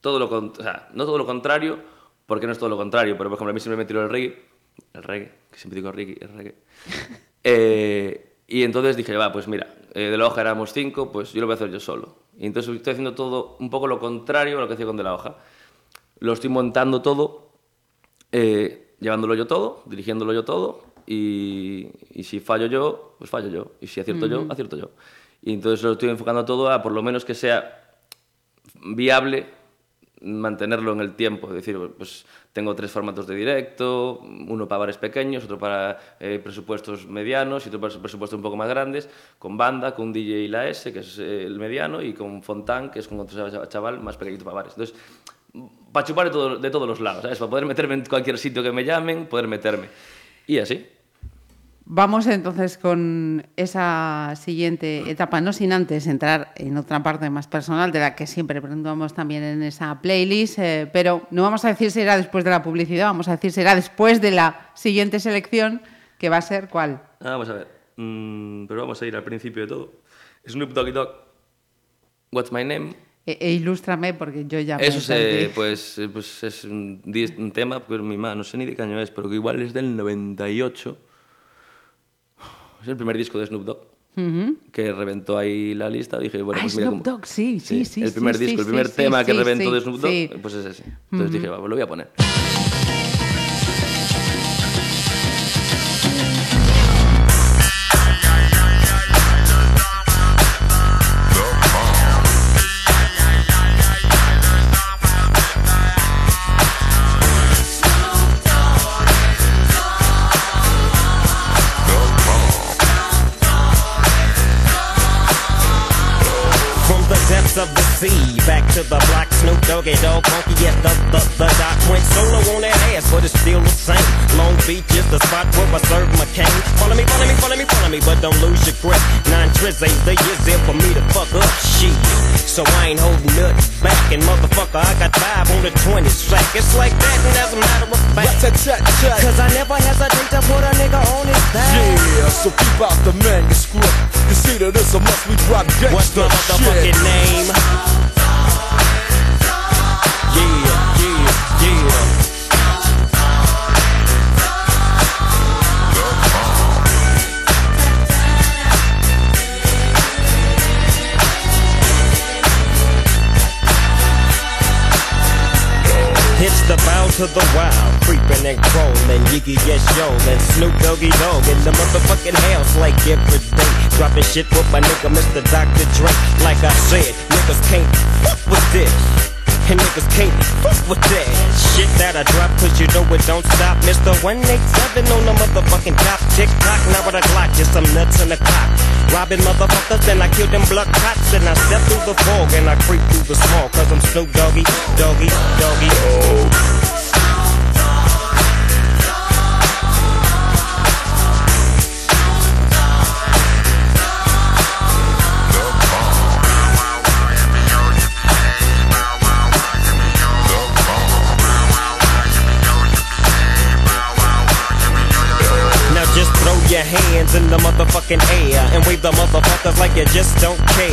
todo lo contrario, o sea, no todo lo contrario, porque no es todo lo contrario, pero por ejemplo a mí siempre me tiró el reggae, el reggae, que siempre digo reggae, el reggae. Eh, y entonces dije, va, pues mira, eh, de la hoja éramos cinco, pues yo lo voy a hacer yo solo. Y entonces estoy haciendo todo un poco lo contrario a lo que hacía con de la hoja. Lo estoy montando todo eh, llevándolo yo todo, dirigiéndolo yo todo, y, y si fallo yo, pues fallo yo, y si acierto yo, acierto yo. Y entonces lo estoy enfocando todo a por lo menos que sea viable mantenerlo en el tiempo. Es decir, pues tengo tres formatos de directo, uno para bares pequeños, otro para eh, presupuestos medianos y otro para presupuestos un poco más grandes, con banda, con DJ y la S, que es eh, el mediano, y con Fontán, que es con otro chaval más pequeñito para bares. Entonces, para chupar de, todo- de todos los lados, ¿sabes? Para poder meterme en cualquier sitio que me llamen, poder meterme. Y así. Vamos entonces con esa siguiente etapa, no sin antes entrar en otra parte más personal de la que siempre preguntamos también en esa playlist, eh, pero no vamos a decir si era después de la publicidad, vamos a decir si era después de la siguiente selección, que va a ser cuál. Ah, vamos a ver. Mm, pero vamos a ir al principio de todo. Snoop Doggy Dogg. What's my name? E, e ilústrame porque yo ya... Eso pues, eh, pues es un tema, pues mi ma, no sé ni de qué año es, pero que igual es del 98. Es el primer disco de Snoop Dogg. Que reventó ahí la lista, dije, bueno, Ah, pues mira Snoop cómo- Dogg, sí, sí, sí, El primer sí, disco, el primer tema que reventó de Snoop Dogg, pues es ese. Entonces dije, va, pues lo voy a poner. It's still the same. Long Beach is the spot where I serve my cane. Follow me, follow me, follow me, follow me, but don't lose your grip. Nine tris ain't the years there for me to fuck up shit. So I ain't holding nothing back, and motherfucker, I got five on the 20 sack. It's like that, and as a matter of fact, cause I never hesitate to put a nigga on his back. Yeah, so keep out the manuscript. You see that it's a must we drop gangsta What's my motherfucking name? Yeah, yeah, yeah. To the wild, creeping and crawling, Yiggy yes yo, and Snoop Doggy Dog in the motherfucking house like every day. Dropping shit with my nigga Mr. Dr. Dre. Like I said, niggas can't fuck with this. And niggas can't fuck with that shit that I drop, cause you know it don't stop. Mr. 187 on the motherfucking top. Tick tock, now with a Glock, just some nuts in the clock. Robbing motherfuckers, then I kill them blood cops. And I step through the fog and I creep through the small, cause I'm Snoop Doggy, Doggy, Doggy. Now your hands in the motherfucking air and wave the motherfuckers like you just don't care.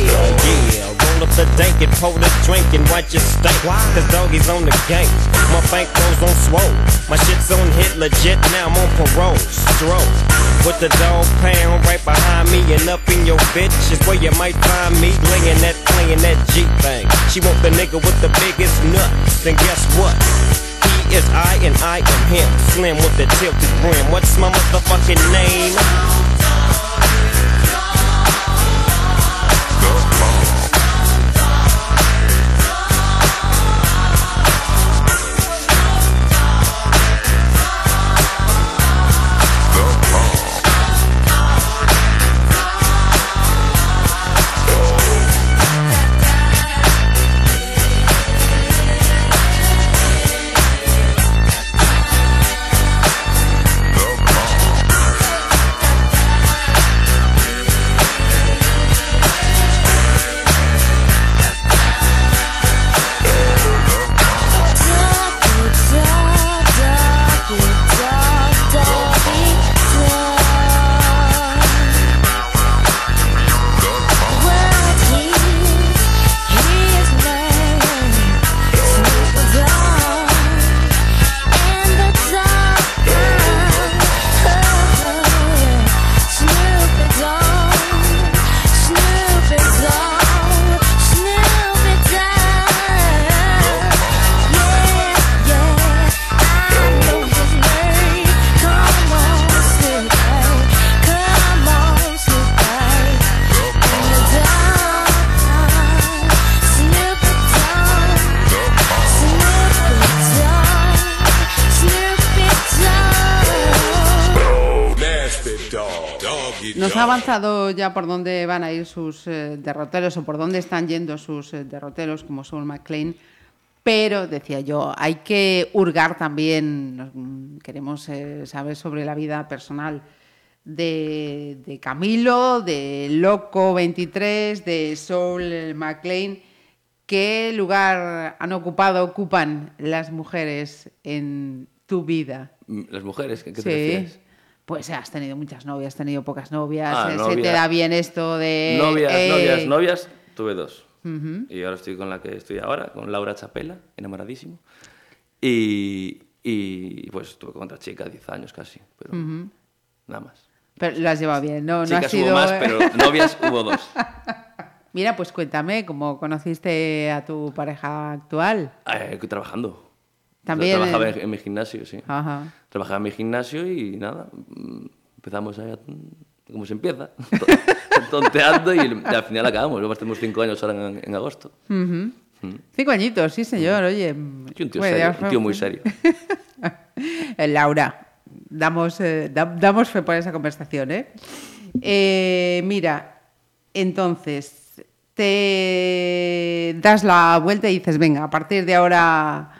Yeah, roll up the dank and pour the drink and watch it stink. Cause doggies on the gang. My bankrolls on swole. My shit's on hit legit, now I'm on parole. Stroke. With the dog pound right behind me and up in your bitch is where you might find me laying that, playing that G thing. She want the nigga with the biggest nuts. Then guess what? He is I and I am him. Slim with the tilted brim. What's my motherfucking name? Avanzado ya por dónde van a ir sus eh, derroteros o por dónde están yendo sus eh, derroteros como Soul McLean. Pero, decía yo, hay que hurgar también, mm, queremos eh, saber sobre la vida personal de, de Camilo, de Loco 23, de Soul McLean. ¿Qué lugar han ocupado, ocupan las mujeres en tu vida? Mm, Las mujeres, ¿qué, qué te refieres? Pues has tenido muchas novias, has tenido pocas novias, Ah, eh, se te da bien esto de... novias, eh, novias, novias, tuve dos. Ujú. Y ahora estoy con la que estoy ahora, con Laura Chapela, enamoradísimo. Y, y pues estuve con otra chica, 10 años casi, pero Ujú. nada más. Pero lo has llevado bien, ¿no? no Chicas ha sido... hubo más, pero novias hubo dos. Mira, pues cuéntame, ¿cómo conociste a tu pareja actual? Eh, trabajando. También, Trabajaba eh. en, en mi gimnasio, sí. Ajá. Trabajaba en mi gimnasio y nada, mm, empezamos a... ¿Cómo se empieza? Tonteando y al final acabamos. Luego tenemos cinco años ahora en, en agosto. Mm. Cinco añitos, sí señor, oye. Un tío Bueno, serio, un tío muy serio. Eh, Laura, damos, eh, da- damos fe por esa conversación, ¿eh? Eh, Mira, entonces, te das la vuelta y dices, venga, a partir de ahora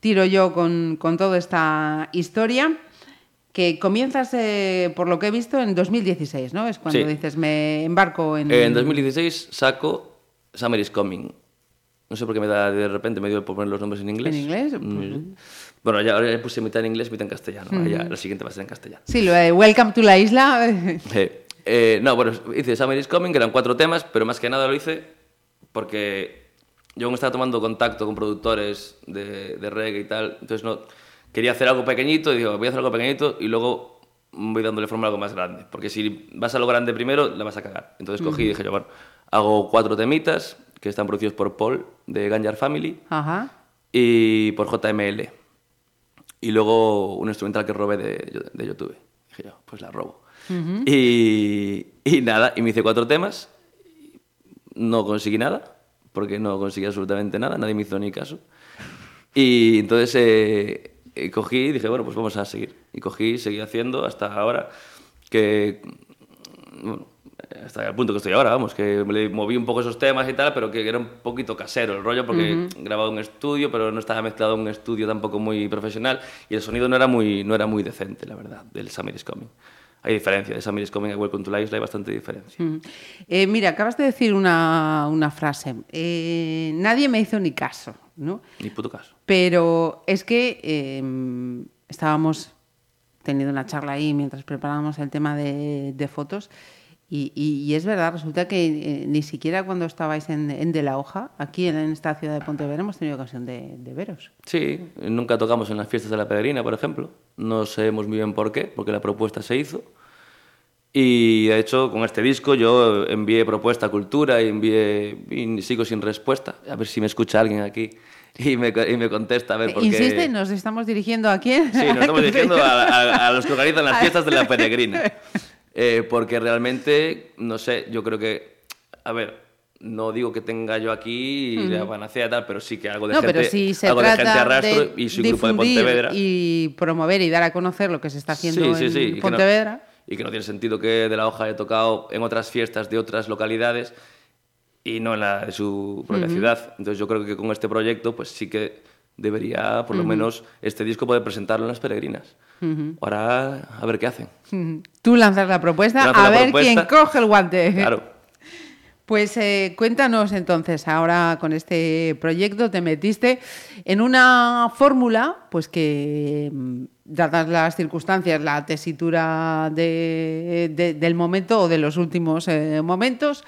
tiro yo con, con toda esta historia, que comienzas, eh, por lo que he visto, en 2016, ¿no? Es cuando Sí. dices, me embarco en... En 2016 saco Summer is Coming. No sé por qué me da de repente, me dio por poner los nombres en inglés. ¿En inglés? Mm. Bueno, ya, ahora ya puse mitad en inglés, mitad en castellano. Ya, la siguiente va a ser en castellano. Sí, lo de Welcome to la isla. Eh, eh, no, bueno, hice Summer is Coming, que eran cuatro temas, pero más que nada lo hice porque yo aún estaba tomando contacto con productores de, de reggae y tal, entonces no quería hacer algo pequeñito y digo, voy a hacer algo pequeñito y luego voy dándole forma a algo más grande, porque si vas a lo grande primero, la vas a cagar. Entonces cogí y Ujú. dije yo, bueno, hago cuatro temitas que están producidos por Paul de Ganjar Family Ajá. y por JML. Y luego un instrumental que robé de, de YouTube. Dije yo, pues la robo. Ujú. Y, y nada, y me hice cuatro temas. No conseguí nada, porque no conseguí absolutamente nada, nadie me hizo ni caso. Y entonces eh, eh, cogí y dije, bueno, pues vamos a seguir. Y cogí y seguí haciendo hasta ahora que, bueno, hasta el punto que estoy ahora, vamos, que le moví un poco esos temas y tal, pero que era un poquito casero el rollo, porque Ujú. grababa en un estudio, pero no estaba mezclado en un estudio tampoco muy profesional, y el sonido no era muy, no era muy decente, la verdad, del Summer is Coming. Hay diferencia, de is Coming a Welcome to Isla hay bastante diferencia. Mm. Eh, mira, acabas de decir una, una frase. Eh, nadie me hizo ni caso, ¿no? Ni puto caso. Pero es que eh, estábamos teniendo una charla ahí mientras preparábamos el tema de, de fotos y, y- y es verdad, resulta que eh, ni siquiera cuando estabais en, en De la Hoja, aquí en esta ciudad de Pontevedra, hemos tenido ocasión de, de veros. Sí, nunca tocamos en las fiestas de la Peregrina, por ejemplo. No sabemos muy bien por qué, porque la propuesta se hizo. Y de hecho, con este disco yo envié propuesta a Cultura y envié y sigo sin respuesta. A ver si me escucha alguien aquí y me, y me contesta. A ver, porque... Insiste, nos estamos dirigiendo a quién? Sí, nos estamos dirigiendo a, a- a los que organizan las fiestas de la Peregrina. Eh, porque realmente, no sé, yo creo que, a ver, no digo que tenga yo aquí Ujú. la panacea y tal, pero sí que algo de No, gente, pero si se algo de gente arrastro de y soy grupo de Pontevedra. y promover y dar a conocer lo que se está haciendo Sí, sí, en que no- Pontevedra. y que no tiene sentido que de la hoja haya tocado en otras fiestas de otras localidades y no en la de su propia ciudad. Entonces yo creo que con este proyecto pues sí que debería, por lo menos, este disco poder presentarlo en las peregrinas. Ahora, a ver qué hacen. Tú lanzas la propuesta, Lanzo a la ver propuesta. quién coge el guante. Claro. Pues eh, cuéntanos entonces, ahora con este proyecto te metiste en una fórmula, pues que, mm, dadas las circunstancias, la tesitura de- de- del momento o de los últimos eh, momentos,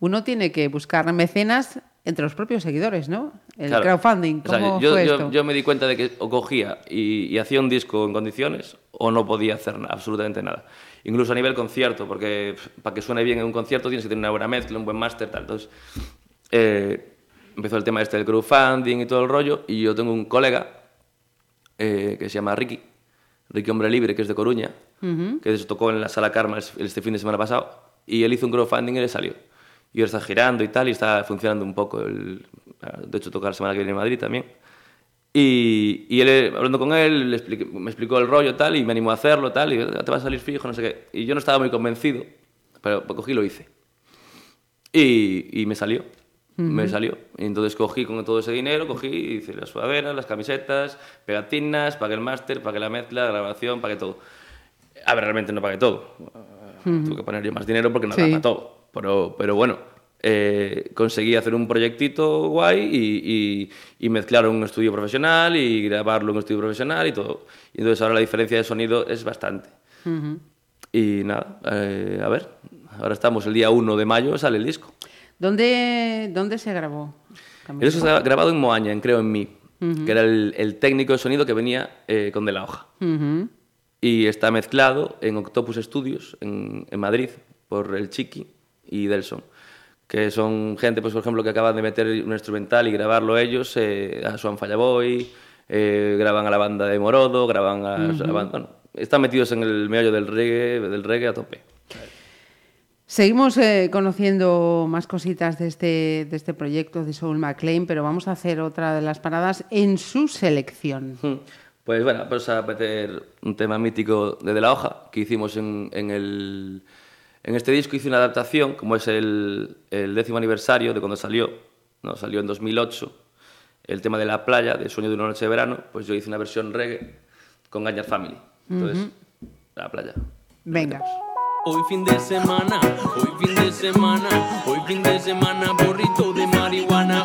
uno tiene que buscar mecenas entre los propios seguidores, ¿no? El Claro. crowdfunding, O sea, ¿cómo yo, fue yo- esto? yo me di cuenta de que o cogía y, y hacía un disco en condiciones o no podía hacer na- absolutamente nada. Incluso a nivel concierto, porque para que suene bien en un concierto tienes que tener una buena mezcla, un buen máster, tal. Entonces, eh, empezó el tema este del crowdfunding y todo el rollo, y yo tengo un colega eh, que se llama Ricky, Ricky Hombre Libre, que es de Coruña, que hecho tocó en la Sala Karma es- este fin de semana pasado, y él hizo un crowdfunding y le salió. Y ahora está girando y tal, y está funcionando un poco. El, de hecho, toca la semana que viene en Madrid también. Y, y él, hablando con él, le expliqué- me explicó el rollo tal, y me animó a hacerlo tal, y "Ah, te va a salir fijo, no sé qué. Y yo no estaba muy convencido, pero cogí y lo hice. Y, y me salió. Me Ujú. salió. Y entonces cogí con todo ese dinero, cogí y hice las sudaderas, las camisetas, pegatinas, pagué el máster, pagué la mezcla, la grabación, pagué todo. A ver, realmente no pagué todo. Ujú. Tuve que poner yo más dinero porque no Sí. daba todo. Pero, pero bueno, eh, conseguí hacer un proyectito guay y, y, y mezclar un estudio profesional y grabarlo en un estudio profesional y todo. Y entonces ahora la diferencia de sonido es bastante. Ujú. Y nada, eh, a ver, ahora estamos el día 1 de mayo, sale el disco. ¿Dónde, ¿Dónde se grabó? El disco está grabado en Moaña, en Creo en Mí, Ujú. que era el, el técnico de sonido que venía eh, con De La Hoja. Ujú. Y está mezclado en Octopus Studios, en, en Madrid, por el Chiqui y Delson. Que son gente, pues, por ejemplo, que acaban de meter un instrumental y grabarlo ellos, eh, a Swan Fallaboy, eh, graban a la banda de Morodo, graban a, Ujú. la banda... Bueno, están metidos en el meollo del reggae, del reggae a tope. Seguimos eh, conociendo más cositas de este, de este proyecto de Soul McLean, pero vamos a hacer otra de las paradas en su selección. Pues bueno, vamos a meter un tema mítico de De La Hoja que hicimos en, en el... En este disco hice una adaptación, como es el, el décimo aniversario de cuando salió, no, salió en 2008, el tema de la playa, de Sueño de una noche de verano, pues yo hice una versión reggae con Gañar Family. Entonces, la playa. Venga. Hoy fin de semana, hoy fin de semana, hoy fin de semana, borrito de marihuana.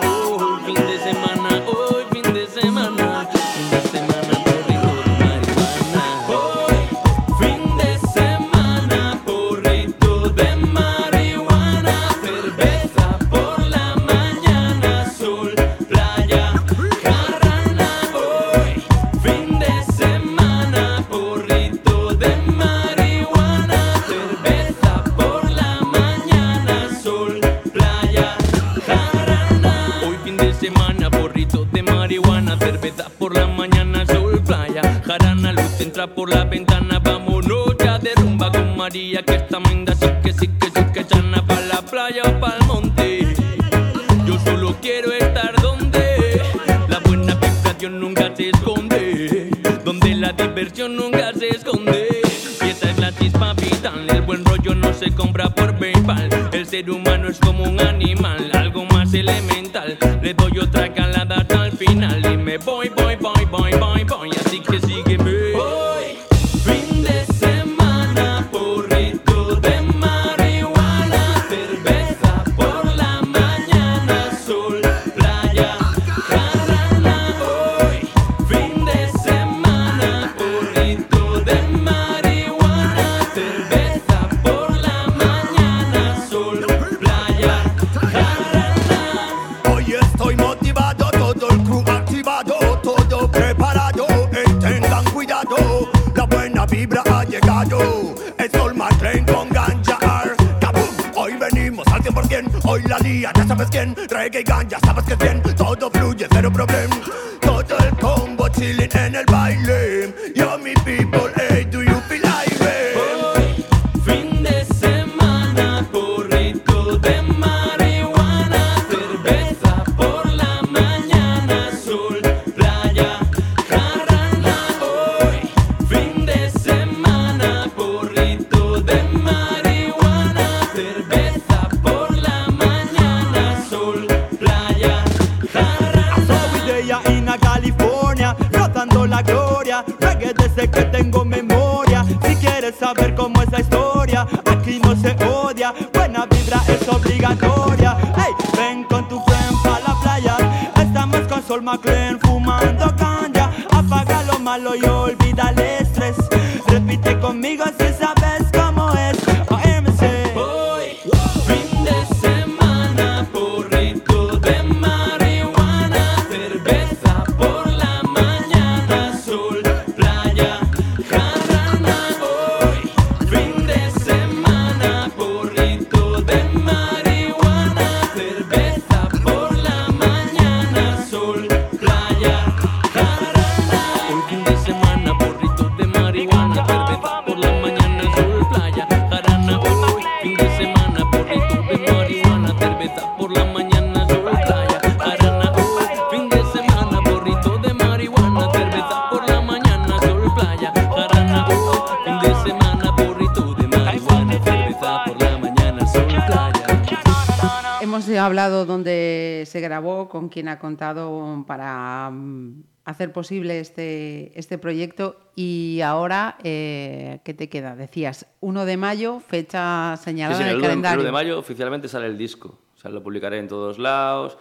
Dónde se grabó, con quién ha contado para mm, hacer posible este, este proyecto. Y ahora, eh, ¿qué te queda? Decías, 1 de mayo, fecha Sí, señalada sí, en el el 1 de- el calendario. 1 de mayo oficialmente sale el disco. O sea, lo publicaré en todos lados.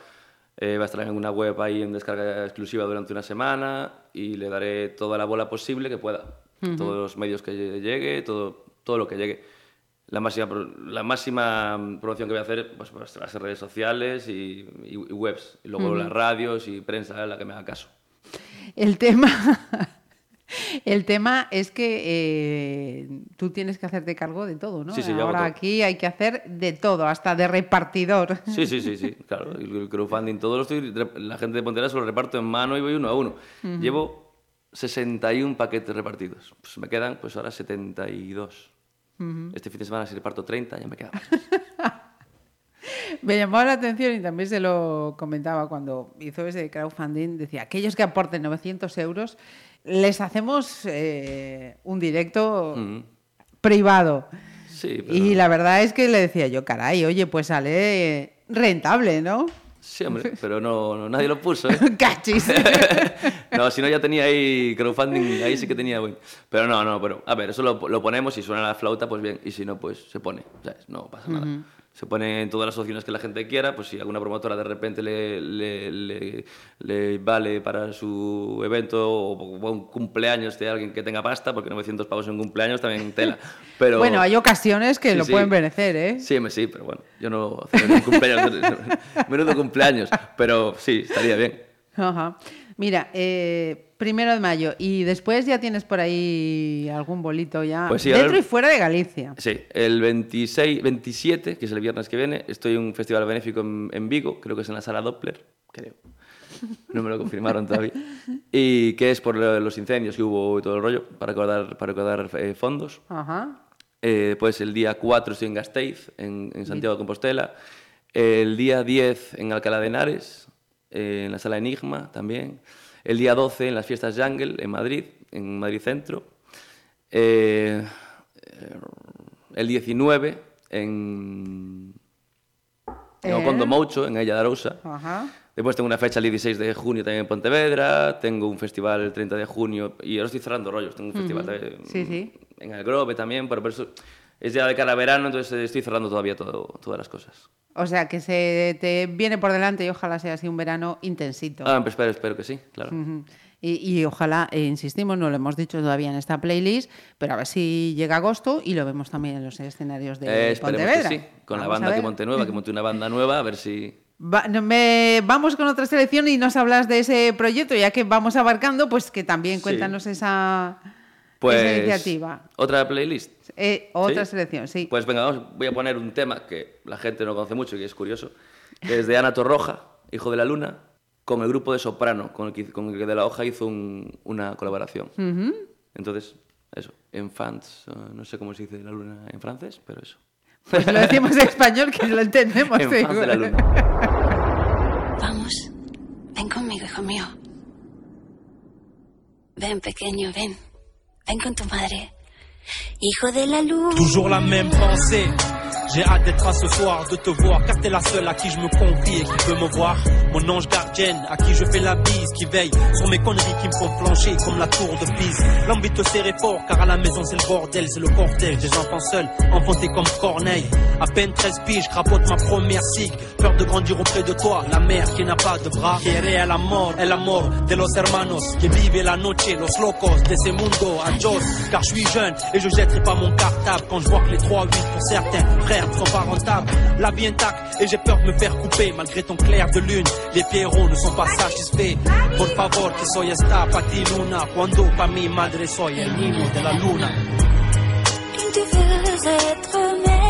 eh, va a estar en una web ahí en descarga exclusiva durante una semana y le daré toda la bola posible que pueda. Ujú. Todos los medios que llegue, todo, todo lo que llegue. La máxima, la máxima promoción que voy a hacer pues, va a ser redes sociales y, y- y webs. Y luego las radios y prensa, la que me haga caso. El tema, el tema es que eh, tú tienes que hacerte cargo de todo, ¿no? Sí, sí, Ahora aquí hay que hacer de todo, hasta de repartidor. Sí, sí, sí, sí, claro. El crowdfunding, todo lo estoy. La gente de Pontevedra se lo reparto en mano y voy uno a uno. Ujú. Llevo 61 paquetes repartidos. Pues me quedan, pues ahora 72. Este fin de semana, si reparto 30, ya me queda. Me llamaba la atención y también se lo comentaba cuando hizo ese crowdfunding. Decía, aquellos que aporten 900 euros, les hacemos eh, un directo privado. Sí, pero. Y la verdad es que le decía yo, caray, oye, pues sale rentable, ¿no? Sí, hombre, pero no, no- nadie lo puso, ¿eh? Cachis. no, si no ya tenía ahí crowdfunding, ahí sí que tenía, güey. Pero no, no, pero a ver, eso lo, lo ponemos, si suena la flauta, pues bien, y si no, pues se pone, ¿sabes? No pasa nada. Se pone en todas las opciones que la gente quiera, pues si alguna promotora de repente le, le, le- le vale para su evento o, un cumpleaños de alguien que tenga pasta, porque 900 pavos en un cumpleaños también tela. Pero, Bueno, hay ocasiones que Sí, lo sí. pueden merecer, ¿eh? Sí, sí, pero bueno, yo no un cumpleaños, menudo cumpleaños, pero sí, estaría bien. Ajá. Mira, eh, primero de mayo y después ya tienes por ahí algún bolito ya Pues sí, dentro ahora- y fuera de Galicia. Sí, el 26, 27, que es el viernes que viene, estoy en un festival benéfico en, en Vigo, creo que es en la sala Doppler, creo. No me lo confirmaron todavía. Y que es por lo- los incendios que hubo y todo el rollo, para recaudar, para recaudar eh, fondos. Ajá. Eh, pues el día 4 estoy en Gasteiz, en, en Santiago de Compostela. El día 10 en Alcalá de Henares, eh, en la sala Enigma también. El día 12 en las fiestas Jungle, en Madrid, en Madrid Centro. Eh, eh, el 19 en, en. Ocondo Moucho, en Ella de Arousa. Ajá. Después tengo una fecha el 16 de junio también en Pontevedra, tengo un festival el 30 de junio y ahora estoy cerrando rollos, tengo un festival Sí, sí. en el Grove también, pero por eso es ya de cara a verano, entonces estoy cerrando todavía todo, todas las cosas. O sea, que se te viene por delante y ojalá sea así un verano intensito. Ah, pues espero, espero que sí, claro. Y, y ojalá, eh, insistimos, no lo hemos dicho todavía en esta playlist, pero a ver si llega agosto y lo vemos también en los escenarios de Eh, Pontevedra. que sí, con la Vamos a banda que ver. monté nueva, que monté una banda nueva, a ver si... Va- no, me- vamos con otra selección y nos hablas de ese proyecto, ya que vamos abarcando, pues que también Sí. cuéntanos esa, Pues, esa iniciativa. ¿Otra playlist? Eh, otra ¿Sí? selección, sí. Pues venga, vamos, voy a poner un tema que la gente no conoce mucho y es curioso, que es de Ana Torroja, Hijo de la Luna, con el grupo de Soprano, con el que, con el que De La Hoja hizo un- una colaboración. Entonces, eso, enfants, eh, no sé cómo se dice la luna en francés, pero eso. Pues lo decimos en español que lo entendemos. Enfants de la seguro. luna. Vamos, ven conmigo, hijo mío. Ven, pequeño, ven. Ven con tu madre. Hijo de la luz. Toujours la même pensée. J'ai hâte d'être à ce soir, de te voir, car t'es la seule à qui je me confie et qui veut me voir. Mon ange gardienne, à qui je fais la bise, qui veille sur mes conneries qui me font plancher comme la tour de Pise. L'envie de te serrer fort, car à la maison c'est le bordel, c'est le cortège des enfants seuls, enfantés comme Corneille. À peine 13 piges, je crapote ma première cig. Peur de grandir auprès de toi, la mère qui n'a pas de bras. Quiere el amor, el amor de los hermanos, que vive la noche, los locos de ese mundo, adios. Car je suis jeune et je jetterai pas mon cartable quand je vois que les 3-8 pour certains frères ne sont pas rentables. La vie intacte et j'ai peur de me faire couper malgré ton clair de lune. Les pierrots ne sont pas satisfaits. Por favor, que soy esta pa ti luna, cuando pa mi madre soy el niño de la luna. Tu veux être mère?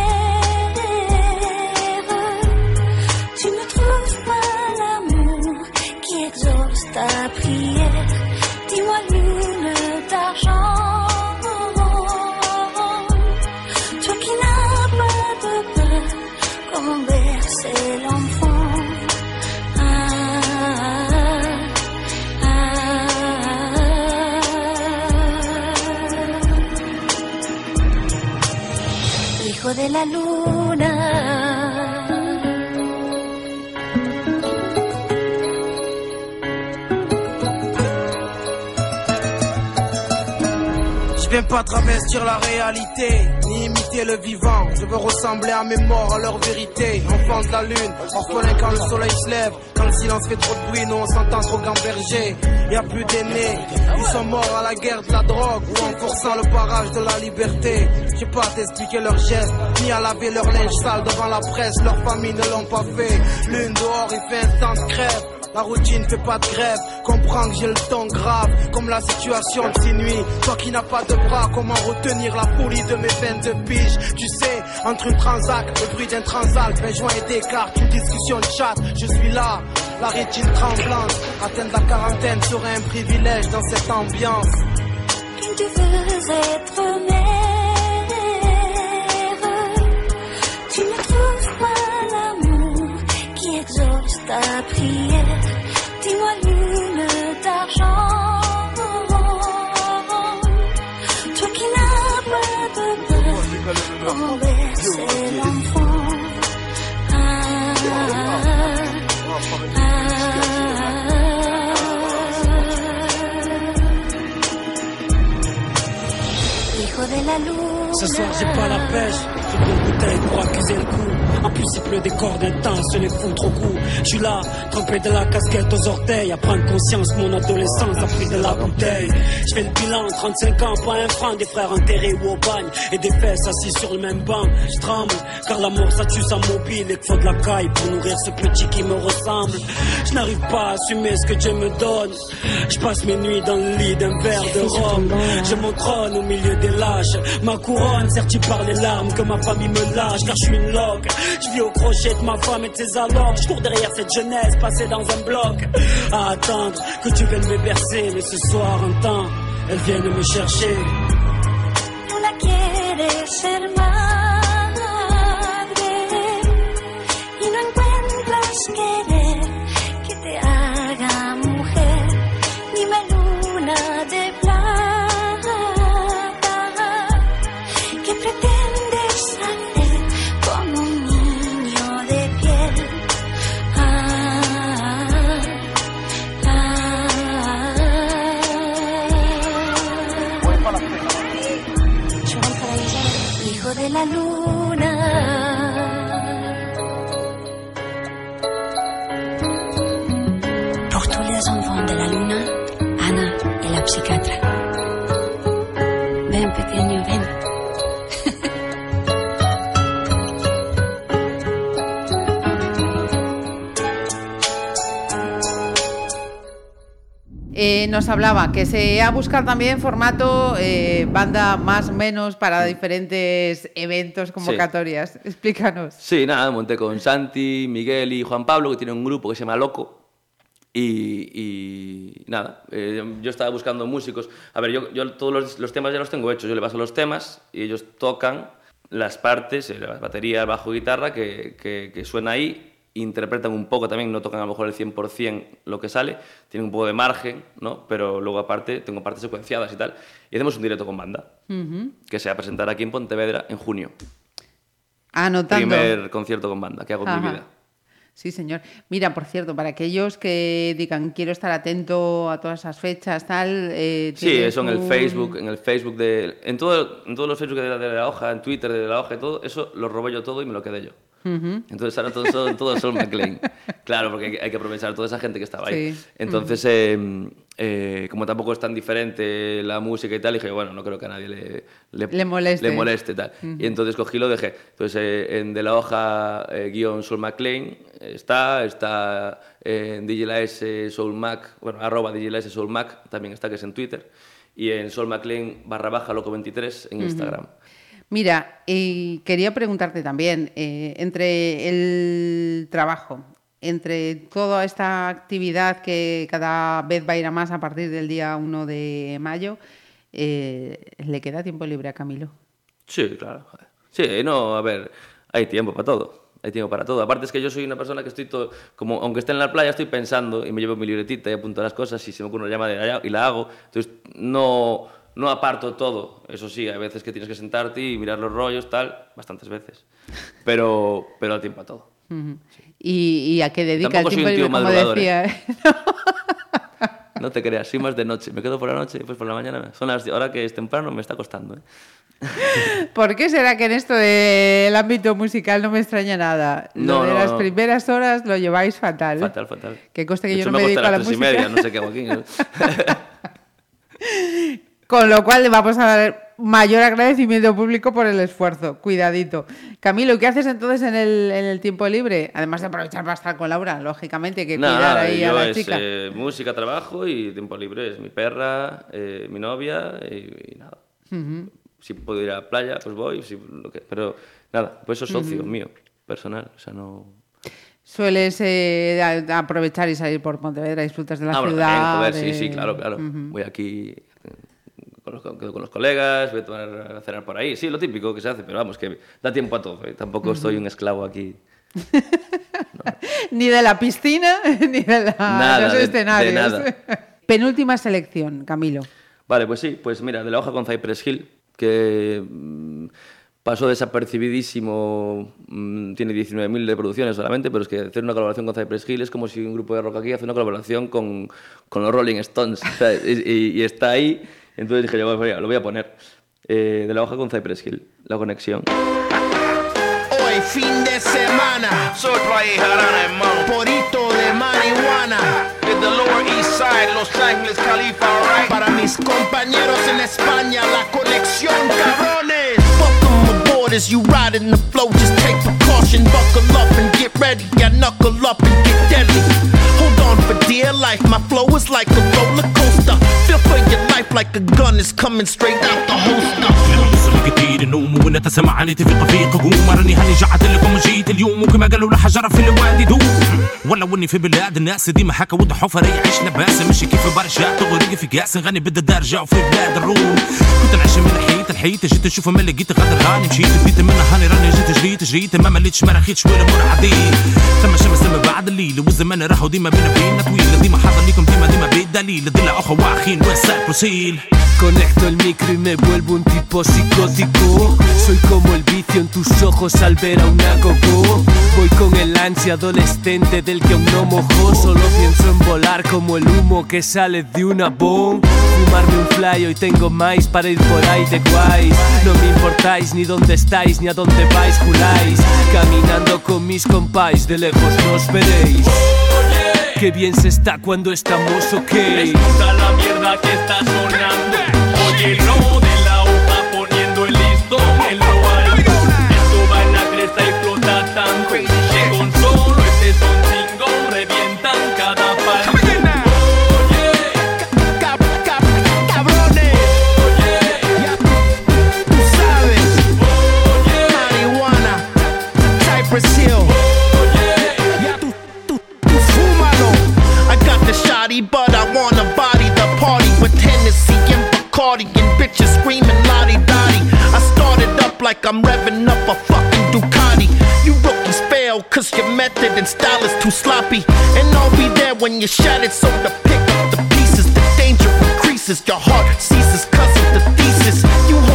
Tu ne trouves pas l'amour qui exauce ta prière. Dis-moi lune de la luna. Je viens pas travestir la réalité, ni imiter le vivant. Je veux ressembler à mes morts, à leur vérité. Enfant de la lune, orphelin quand le soleil se lève. Quand le silence fait trop de bruit, nous on s'entend trop gamberger. Y a plus d'aînés, ils sont morts à la guerre de la drogue ou en forçant le barrage de la liberté. Je sais pas t'expliquer leurs gestes, ni à laver leur linge sale devant la presse. Leurs familles ne l'ont pas fait. L'une dehors, il fait un temps de crève. La routine fait pas de grève, comprends que j'ai le temps grave, comme la situation de ces nuits. Toi qui n'as pas de bras, comment retenir la folie de mes peines de pige? Tu sais, entre une transac, le bruit d'un transal, un joint et des cartes, une discussion de chat, je suis là, la rétine tremblante. Atteindre la quarantaine serait un privilège dans cette ambiance. Quand tu veux être tu ne trouves pas l'amour qui exauce ta prière. Dis-moi lune d'argent, toi qui n'as pas de peur, comment bercer l'enfant. De la luna. Ce soir j'ai pas la pêche, pris une bouteille pour accuser le coup. En plus il pleut des cordes intenses, les fous trop goût. Je suis là, trempé de la casquette aux orteils, à prendre conscience mon adolescence a pris de la bouteille. Je fais le bilan, 35 ans, pas un franc, des frères enterrés ou au bagne, et des fesses assis sur le même banc. Je tremble, car l'amour ça tue sa mobile et qu'il faut de la caille pour nourrir ce petit qui me ressemble. Je n'arrive pas à assumer ce que Dieu me donne. Je passe mes nuits dans le lit d'un verre de rhum. Je mon trône au milieu des lâches. Ma couronne sertie par les larmes que ma famille me lâche car je suis une loque. Je vis au crochet de ma femme et de ses allocs. Je cours derrière cette jeunesse passée dans un bloc. À attendre que tu viennes me bercer. Mais ce soir, un temps, elles viennent me chercher. Nos hablaba que se ha buscado también formato eh, banda más o menos para diferentes eventos, convocatorias. Explícanos. Sí, nada, monté con Santi, Miguel y Juan Pablo, que tienen un grupo que se llama Loco. Y, y nada, eh, yo estaba buscando músicos. A ver, yo, yo todos los, los temas ya los tengo hechos. Yo le paso los temas y ellos tocan las partes, eh, la batería, el bajo, guitarra, que, que, que suena ahí. Interpretan un poco también, no tocan a lo mejor el 100% lo que sale. Tienen un poco de margen, ¿no? Pero luego aparte tengo partes secuenciadas y tal. Y hacemos un directo con banda, que se va a presentar aquí en Pontevedra en junio. Anotando. Primer concierto con banda que hago en mi Ajá. vida. Sí, señor. Mira, por cierto, para aquellos que digan quiero estar atento a todas esas fechas, tal. eh, Sí, eso en el Facebook, en el Facebook de... En, todo, en todos los Facebook de la, de la hoja, en Twitter de la hoja y todo, eso lo robé yo todo y me lo quedé yo. Entonces ahora todos son, todos son McLean. Claro, porque hay que- aprovechar toda esa gente que estaba ahí. Sí. Entonces, eh, eh, como tampoco es tan diferente la música y tal, dije, bueno, no creo que a nadie le, Le moleste. le moleste tal. Ujú. Y entonces cogí lo dejé. Entonces, eh, en de la hoja eh, guion Soul McLean está, está eh, en DJ La S Soul Mac, bueno, arroba DJ La S Soul Mac, también está, que es en Twitter. Y en Soul McLean barra baja loco 23 en. Instagram. Mira, y quería preguntarte también, eh, entre el trabajo, entre toda esta actividad que cada vez va a ir a más a partir del día 1 de mayo, eh, ¿le queda tiempo libre a Camilo? Sí, claro. Sí, no, a ver, hay tiempo para todo. Hay tiempo para todo. Aparte es que yo soy una persona que estoy todo, como aunque esté en la playa, estoy pensando y me llevo mi libretita y apunto las cosas y se me ocurre una llamada y la hago. Entonces no, no aparto todo. Eso sí, hay veces que tienes que sentarte y mirar los rollos, tal, bastantes veces. Pero, pero hay tiempo a todo. ¿Y, y a qué dedica Tampoco el soy tiempo un tío libre, como madrugador, decía? No te creas, soy más de noche. Me quedo por la noche y pues por la mañana. Son las, ahora que es temprano me está costando. ¿eh? ¿Por qué será que en esto del ámbito musical no me extraña nada? No, lo de no, las no. primeras horas lo lleváis fatal. Fatal, fatal. Que conste que De yo hecho, no me me dedico a la las tres y media, no sé qué hago aquí. Con lo cual le vamos a dar mayor agradecimiento público por el esfuerzo. Cuidadito. Camilo, ¿qué haces entonces en el, en el tiempo libre? Además de aprovechar para estar con Laura, lógicamente, que cuidar ahí a la es chica. eh, música, trabajo y tiempo libre. Es mi perra, eh, mi novia y, y nada. Si puedo ir a la playa, pues voy. si- lo que- pero nada, pues eso es socio mío, personal. O sea, no... Sueles eh, aprovechar y salir por Pontevedra, disfrutas de la Ah, bueno, ciudad. también, joder, sí, de- sí, claro, claro. Voy aquí con los, con los colegas, voy a, tomar, a cenar por ahí. Sí, lo típico que se hace, pero vamos, que da tiempo a todo. ¿eh? Tampoco estoy un esclavo aquí. Ni de la piscina, ni de la- Nada, los de- de escenarios. nada. Penúltima selección, Camilo. Vale, pues sí, pues mira, de la hoja con Cypress Hill, que mm, pasó desapercibidísimo, mm, tiene 19.000 reproducciones solamente, pero es que hacer una colaboración con Cypress Hill es como si un grupo de rock aquí hace una colaboración con, con los Rolling Stones, y- y está ahí, entonces dije yo, "Pues lo voy a poner. Eh, de la hoja con Cypress Hill, la conexión. Hoy fin de semana. Soy Jarana, hermano. Porito de marihuana. Desde Lower East Side, Los Ángeles, Califa, right? Para mis compañeros en España, la conexión, cabrones. As you ride in the flow. Just take precaution, buckle up and get ready. Yeah, knuckle up and get deadly. Hold on for dear life. My flow is like a roller coaster. Feel for your life like a gun is coming straight out the holster. كتير النوم وانت تسمعني تفيق فيق قوم راني هاني جعت لكم جيت اليوم وكما قالوا لحجر في الوادي دوم ولا واني في بلاد الناس ديما هكا ود حفر يعيش لباس ماشي كيف برشا تغرق في كاس نغني بالدرجة وفي بلاد الروم كنت نعيش من حيت الحيت جيت نشوف ما لقيت غادر راني مشيت بديت من هاني راني جيت جريت جريت ما مليتش ما رخيتش ولا مر عديت ثم شمس ثم بعد الليل والزمان راحوا ديما بينا بينا طويل ديما حاضر ليكم ديما ديما بالدليل دلة اخو واخين وسال بروسيل Conecto el micro y me vuelvo un tipo psicótico. Soy como el vicio en tus ojos al ver a una coco. Voy con el ansia adolescente del que aún no mojó. Solo pienso en volar como el humo que sale de una bomb. Fumarme un fly, hoy tengo más para ir por ahí de guays. No me importáis ni dónde estáis ni a dónde vais, juláis. Caminando con mis compáis, de lejos nos veréis. Qué bien se está cuando estamos ok. Escucha la mierda que está sonando. Oye ritmo de like I'm revving up a fucking Ducati. You rookies fail, cause your method and style is too sloppy. And I'll be there when you're shattered, so to pick up the pieces, the danger increases. Your heart ceases cause of the thesis. You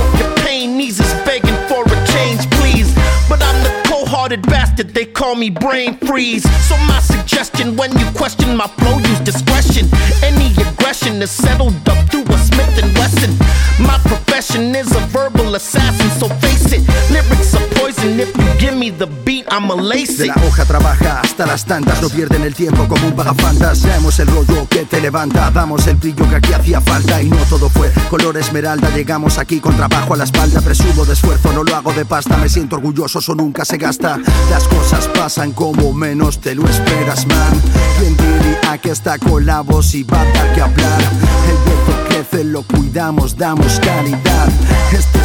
hearted bastard, they call me brain freeze. So my suggestion when you question my flow, use discretion. Any aggression is settled up through a Smith and Wesson. My profession is a verbal assassin, so face it. Lyrics are poison. If you give me the beat, I'ma lace De la hoja trabaja hasta las tantas, no pierden el tiempo como un pagafantas. Seamos el rollo que te levanta, damos el brillo que aquí hacía falta. Y no todo fue color esmeralda, llegamos aquí con trabajo a la espalda. Presumo de esfuerzo, no lo hago de pasta, me siento orgulloso, eso nunca se gasta. Las cosas pasan como menos te lo esperas, man. ¿Quién diría que esta colabo si va a dar que hablar? El viento crece, lo cuidamos, damos calidad. Este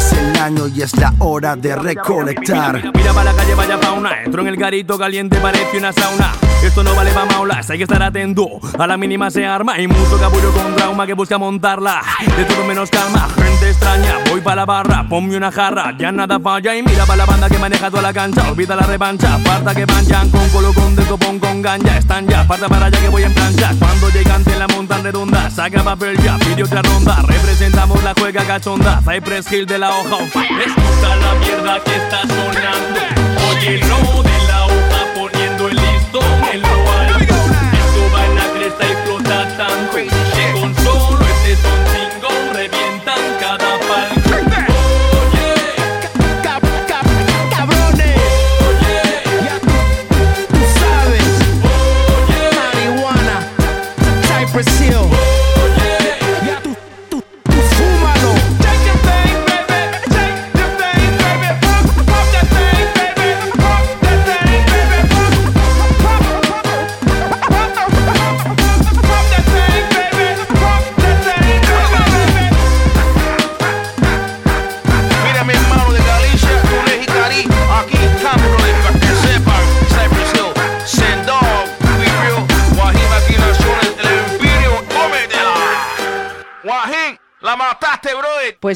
y es la hora de recolectar. Mira para la calle, vaya fauna. Entro en el garito caliente, parece una sauna. Esto no vale pa' maulas, hay que estar atento. A la mínima se arma y mucho capullo con trauma que busca montarla. De todo menos calma, gente extraña. Voy pa' la barra, ponme una jarra. Ya nada falla y mira pa' la banda que maneja toda la cancha. Olvida la revancha, parta que manchan con colo con de copón con ganja. Están ya, parta para allá que voy en plancha. Cuando llegan te la montan redonda, saca papel ya, pide otra ronda. Representamos la juega cachonda. Cypress Hill de la hoja on fire. Escucha la mierda que está sonando. Oye ritmo de la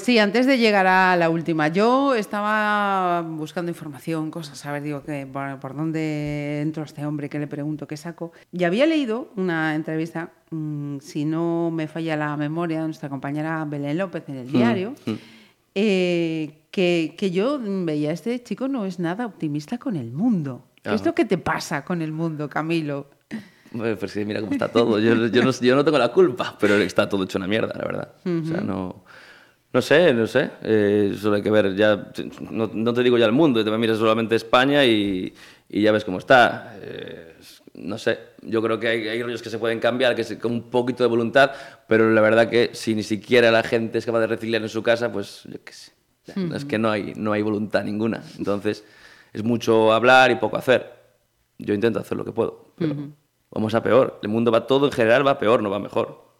Pues sí, antes de llegar a la última, yo estaba buscando información, cosas, a ver, digo, que por, por dónde entró este hombre, qué le pregunto, qué saco. Y había leído una entrevista, mm, si no me falla la memoria, de nuestra compañera Belén López en el diario, Mm, eh, que, que yo veía, este chico no es nada optimista con el mundo. ¿Qué es Ajá. lo que te pasa con el mundo, Camilo? Bueno, Pues sí, mira cómo está todo. Yo, yo no, yo no tengo la culpa, pero está todo hecho una mierda, la verdad. O sea, no... No sé, no sé. Eh, solo hay que ver ya... No, no te digo ya el mundo, te miras solamente España y, y ya ves cómo está. Eh, no sé, yo creo que hay, hay rollos que se pueden cambiar, que se, con un poquito de voluntad, pero la verdad que si ni siquiera la gente es capaz de reciclar en su casa, pues yo qué sé. Es que no hay, no hay voluntad ninguna. Entonces, es mucho hablar y poco hacer. Yo intento hacer lo que puedo, pero vamos a peor. El mundo va todo en general, va peor, no va mejor.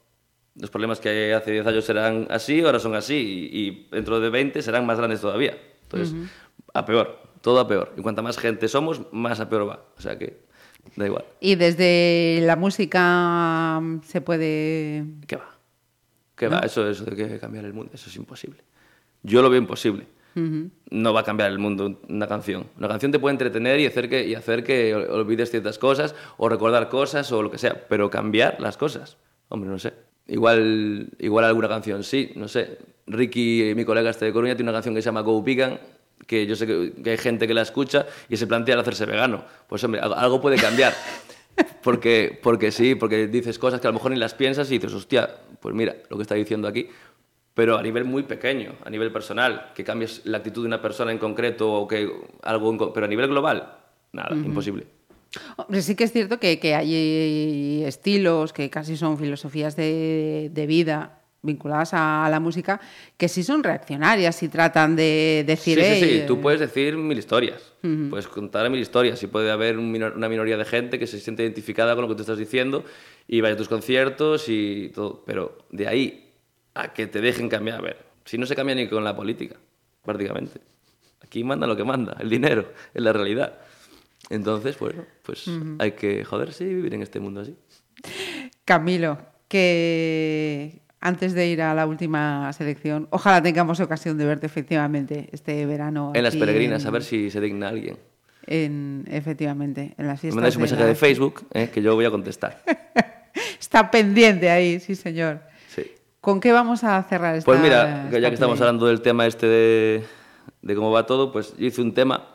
Los problemas que hace 10 años eran así, ahora son así, y, y dentro de 20 serán más grandes todavía. Entonces, Ujú. a peor, todo a peor. Y cuanta más gente somos, más a peor va. O sea que da igual. Y desde la música se puede... ¿Qué va? ¿Qué ¿No? va? Eso, eso de que cambiar el mundo, eso es imposible. Yo lo veo imposible. Ujú. no va a cambiar el mundo una canción. Una canción te puede entretener y hacer que, y hacer que ol- olvides ciertas cosas o recordar cosas o lo que sea, pero cambiar las cosas, hombre, no sé. Igual, igual alguna canción, sí, no sé. Ricky, mi colega este de Coruña, tiene una canción que se llama Go Vegan, que yo sé que, que hay gente que la escucha y se plantea el hacerse vegano. Pues hombre, algo, puede cambiar. Porque, porque sí, porque dices cosas que a lo mejor ni las piensas y dices, hostia, pues mira lo que está diciendo aquí. Pero a nivel muy pequeño, a nivel personal, que cambies la actitud de una persona en concreto o que algo, pero a nivel global, nada, Ujú. imposible. Hombre, sí que es cierto que, que hay estilos que casi son filosofías de, de vida vinculadas a, la música que sí son reaccionarias y tratan de decir... sí, sí, sí, "Ey, tú puedes decir mil historias, Ujú. puedes contar mil historias y puede haber un minor- una minoría de gente que se siente identificada con lo que tú estás diciendo y vaya a tus conciertos y todo, pero de ahí a que te dejen cambiar, a ver, si no se cambia ni con la política, prácticamente. Aquí manda lo que manda, el dinero, es la realidad. Entonces, bueno, pues hay que joderse y vivir en este mundo así. Camilo, que antes de ir a la última selección, ojalá tengamos ocasión de verte efectivamente este verano. En las peregrinas, en- a ver si se digna alguien. en- efectivamente, en las Me fiestas. mandáis un de mensaje la- de Facebook, eh, que yo voy a contestar. Está pendiente ahí, sí, señor. Sí. ¿Con qué vamos a cerrar esta Pues mira, esta ya que estamos hablando del tema este de, de cómo va todo, pues yo hice un tema.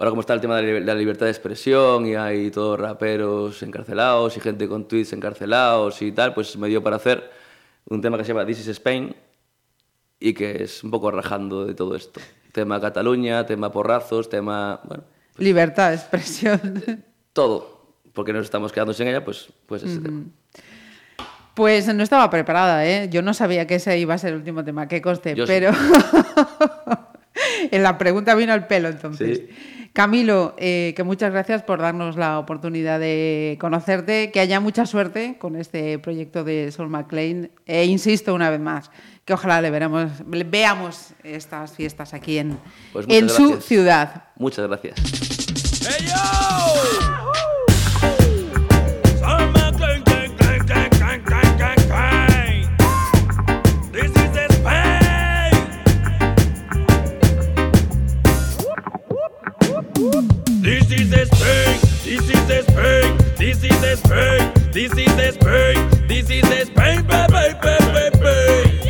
Ahora como está el tema de la libertad de expresión y hay todos raperos encarcelados y gente con tweets encarcelados y tal, pues me dio para hacer un tema que se llama This is Spain y que es un poco rajando de todo esto. Tema Cataluña, tema porrazos, tema... Bueno, Libertad de expresión. todo. Porque nos estamos quedando sin ella, pues, pues ese tema. Pues no estaba preparada, ¿eh? Yo no sabía que ese iba a ser el último tema, que Yo sí. pero en la pregunta vino al pelo entonces. Camilo, eh, que muchas gracias por darnos la oportunidad de conocerte, que haya mucha suerte con este proyecto de Sol McLean e insisto una vez más, que ojalá le, veremos, le veamos estas fiestas aquí en, Pues en su ciudad. Muchas gracias. Hey yo! This is the Spain, this is the Spain, this is the Spain, this is the Spain, this is the Spain, baby, baby, baby.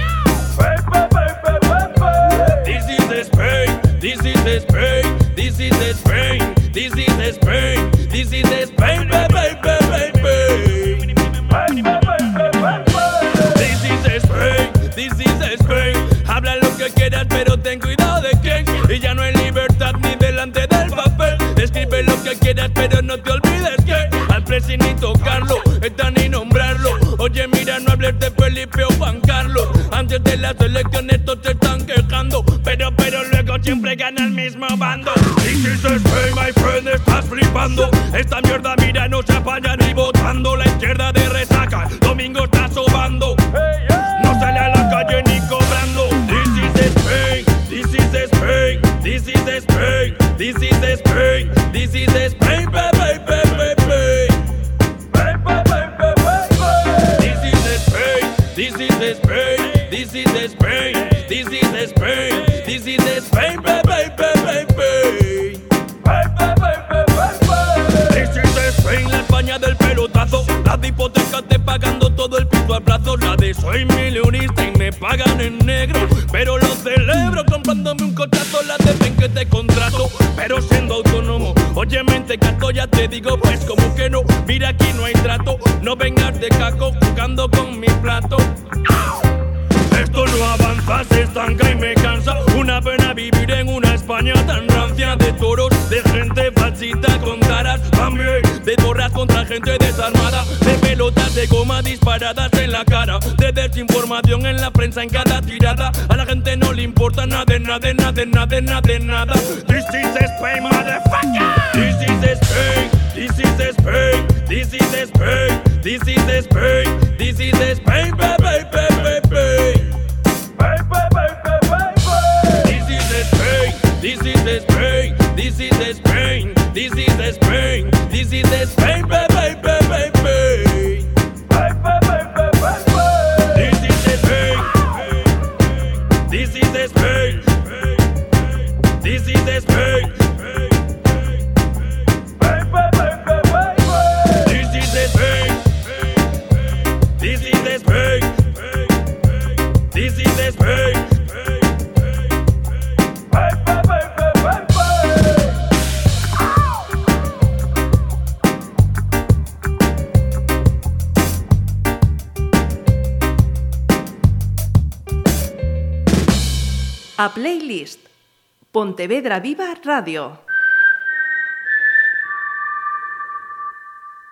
This is the Spain, this is the Spain, this is the Spain, this is the Spain, this is the Spain, baby, baby, baby. This is the Spain, this is the Spain. Habla lo que quieras, pero ten cuidado de quién. Y ya no hay libertad ni tocarlo, está ni nombrarlo. Oye, mira, no hables de Felipe o Juan Carlos. Antes de las elecciones todos te están quejando, pero, pero luego siempre gana el mismo bando. This is the my friend, estás flipando. Esta mierda información en la prensa en cada tirada. A la gente no le importa nada, de nada, nada, nada, nada. Pontevedra Viva Radio.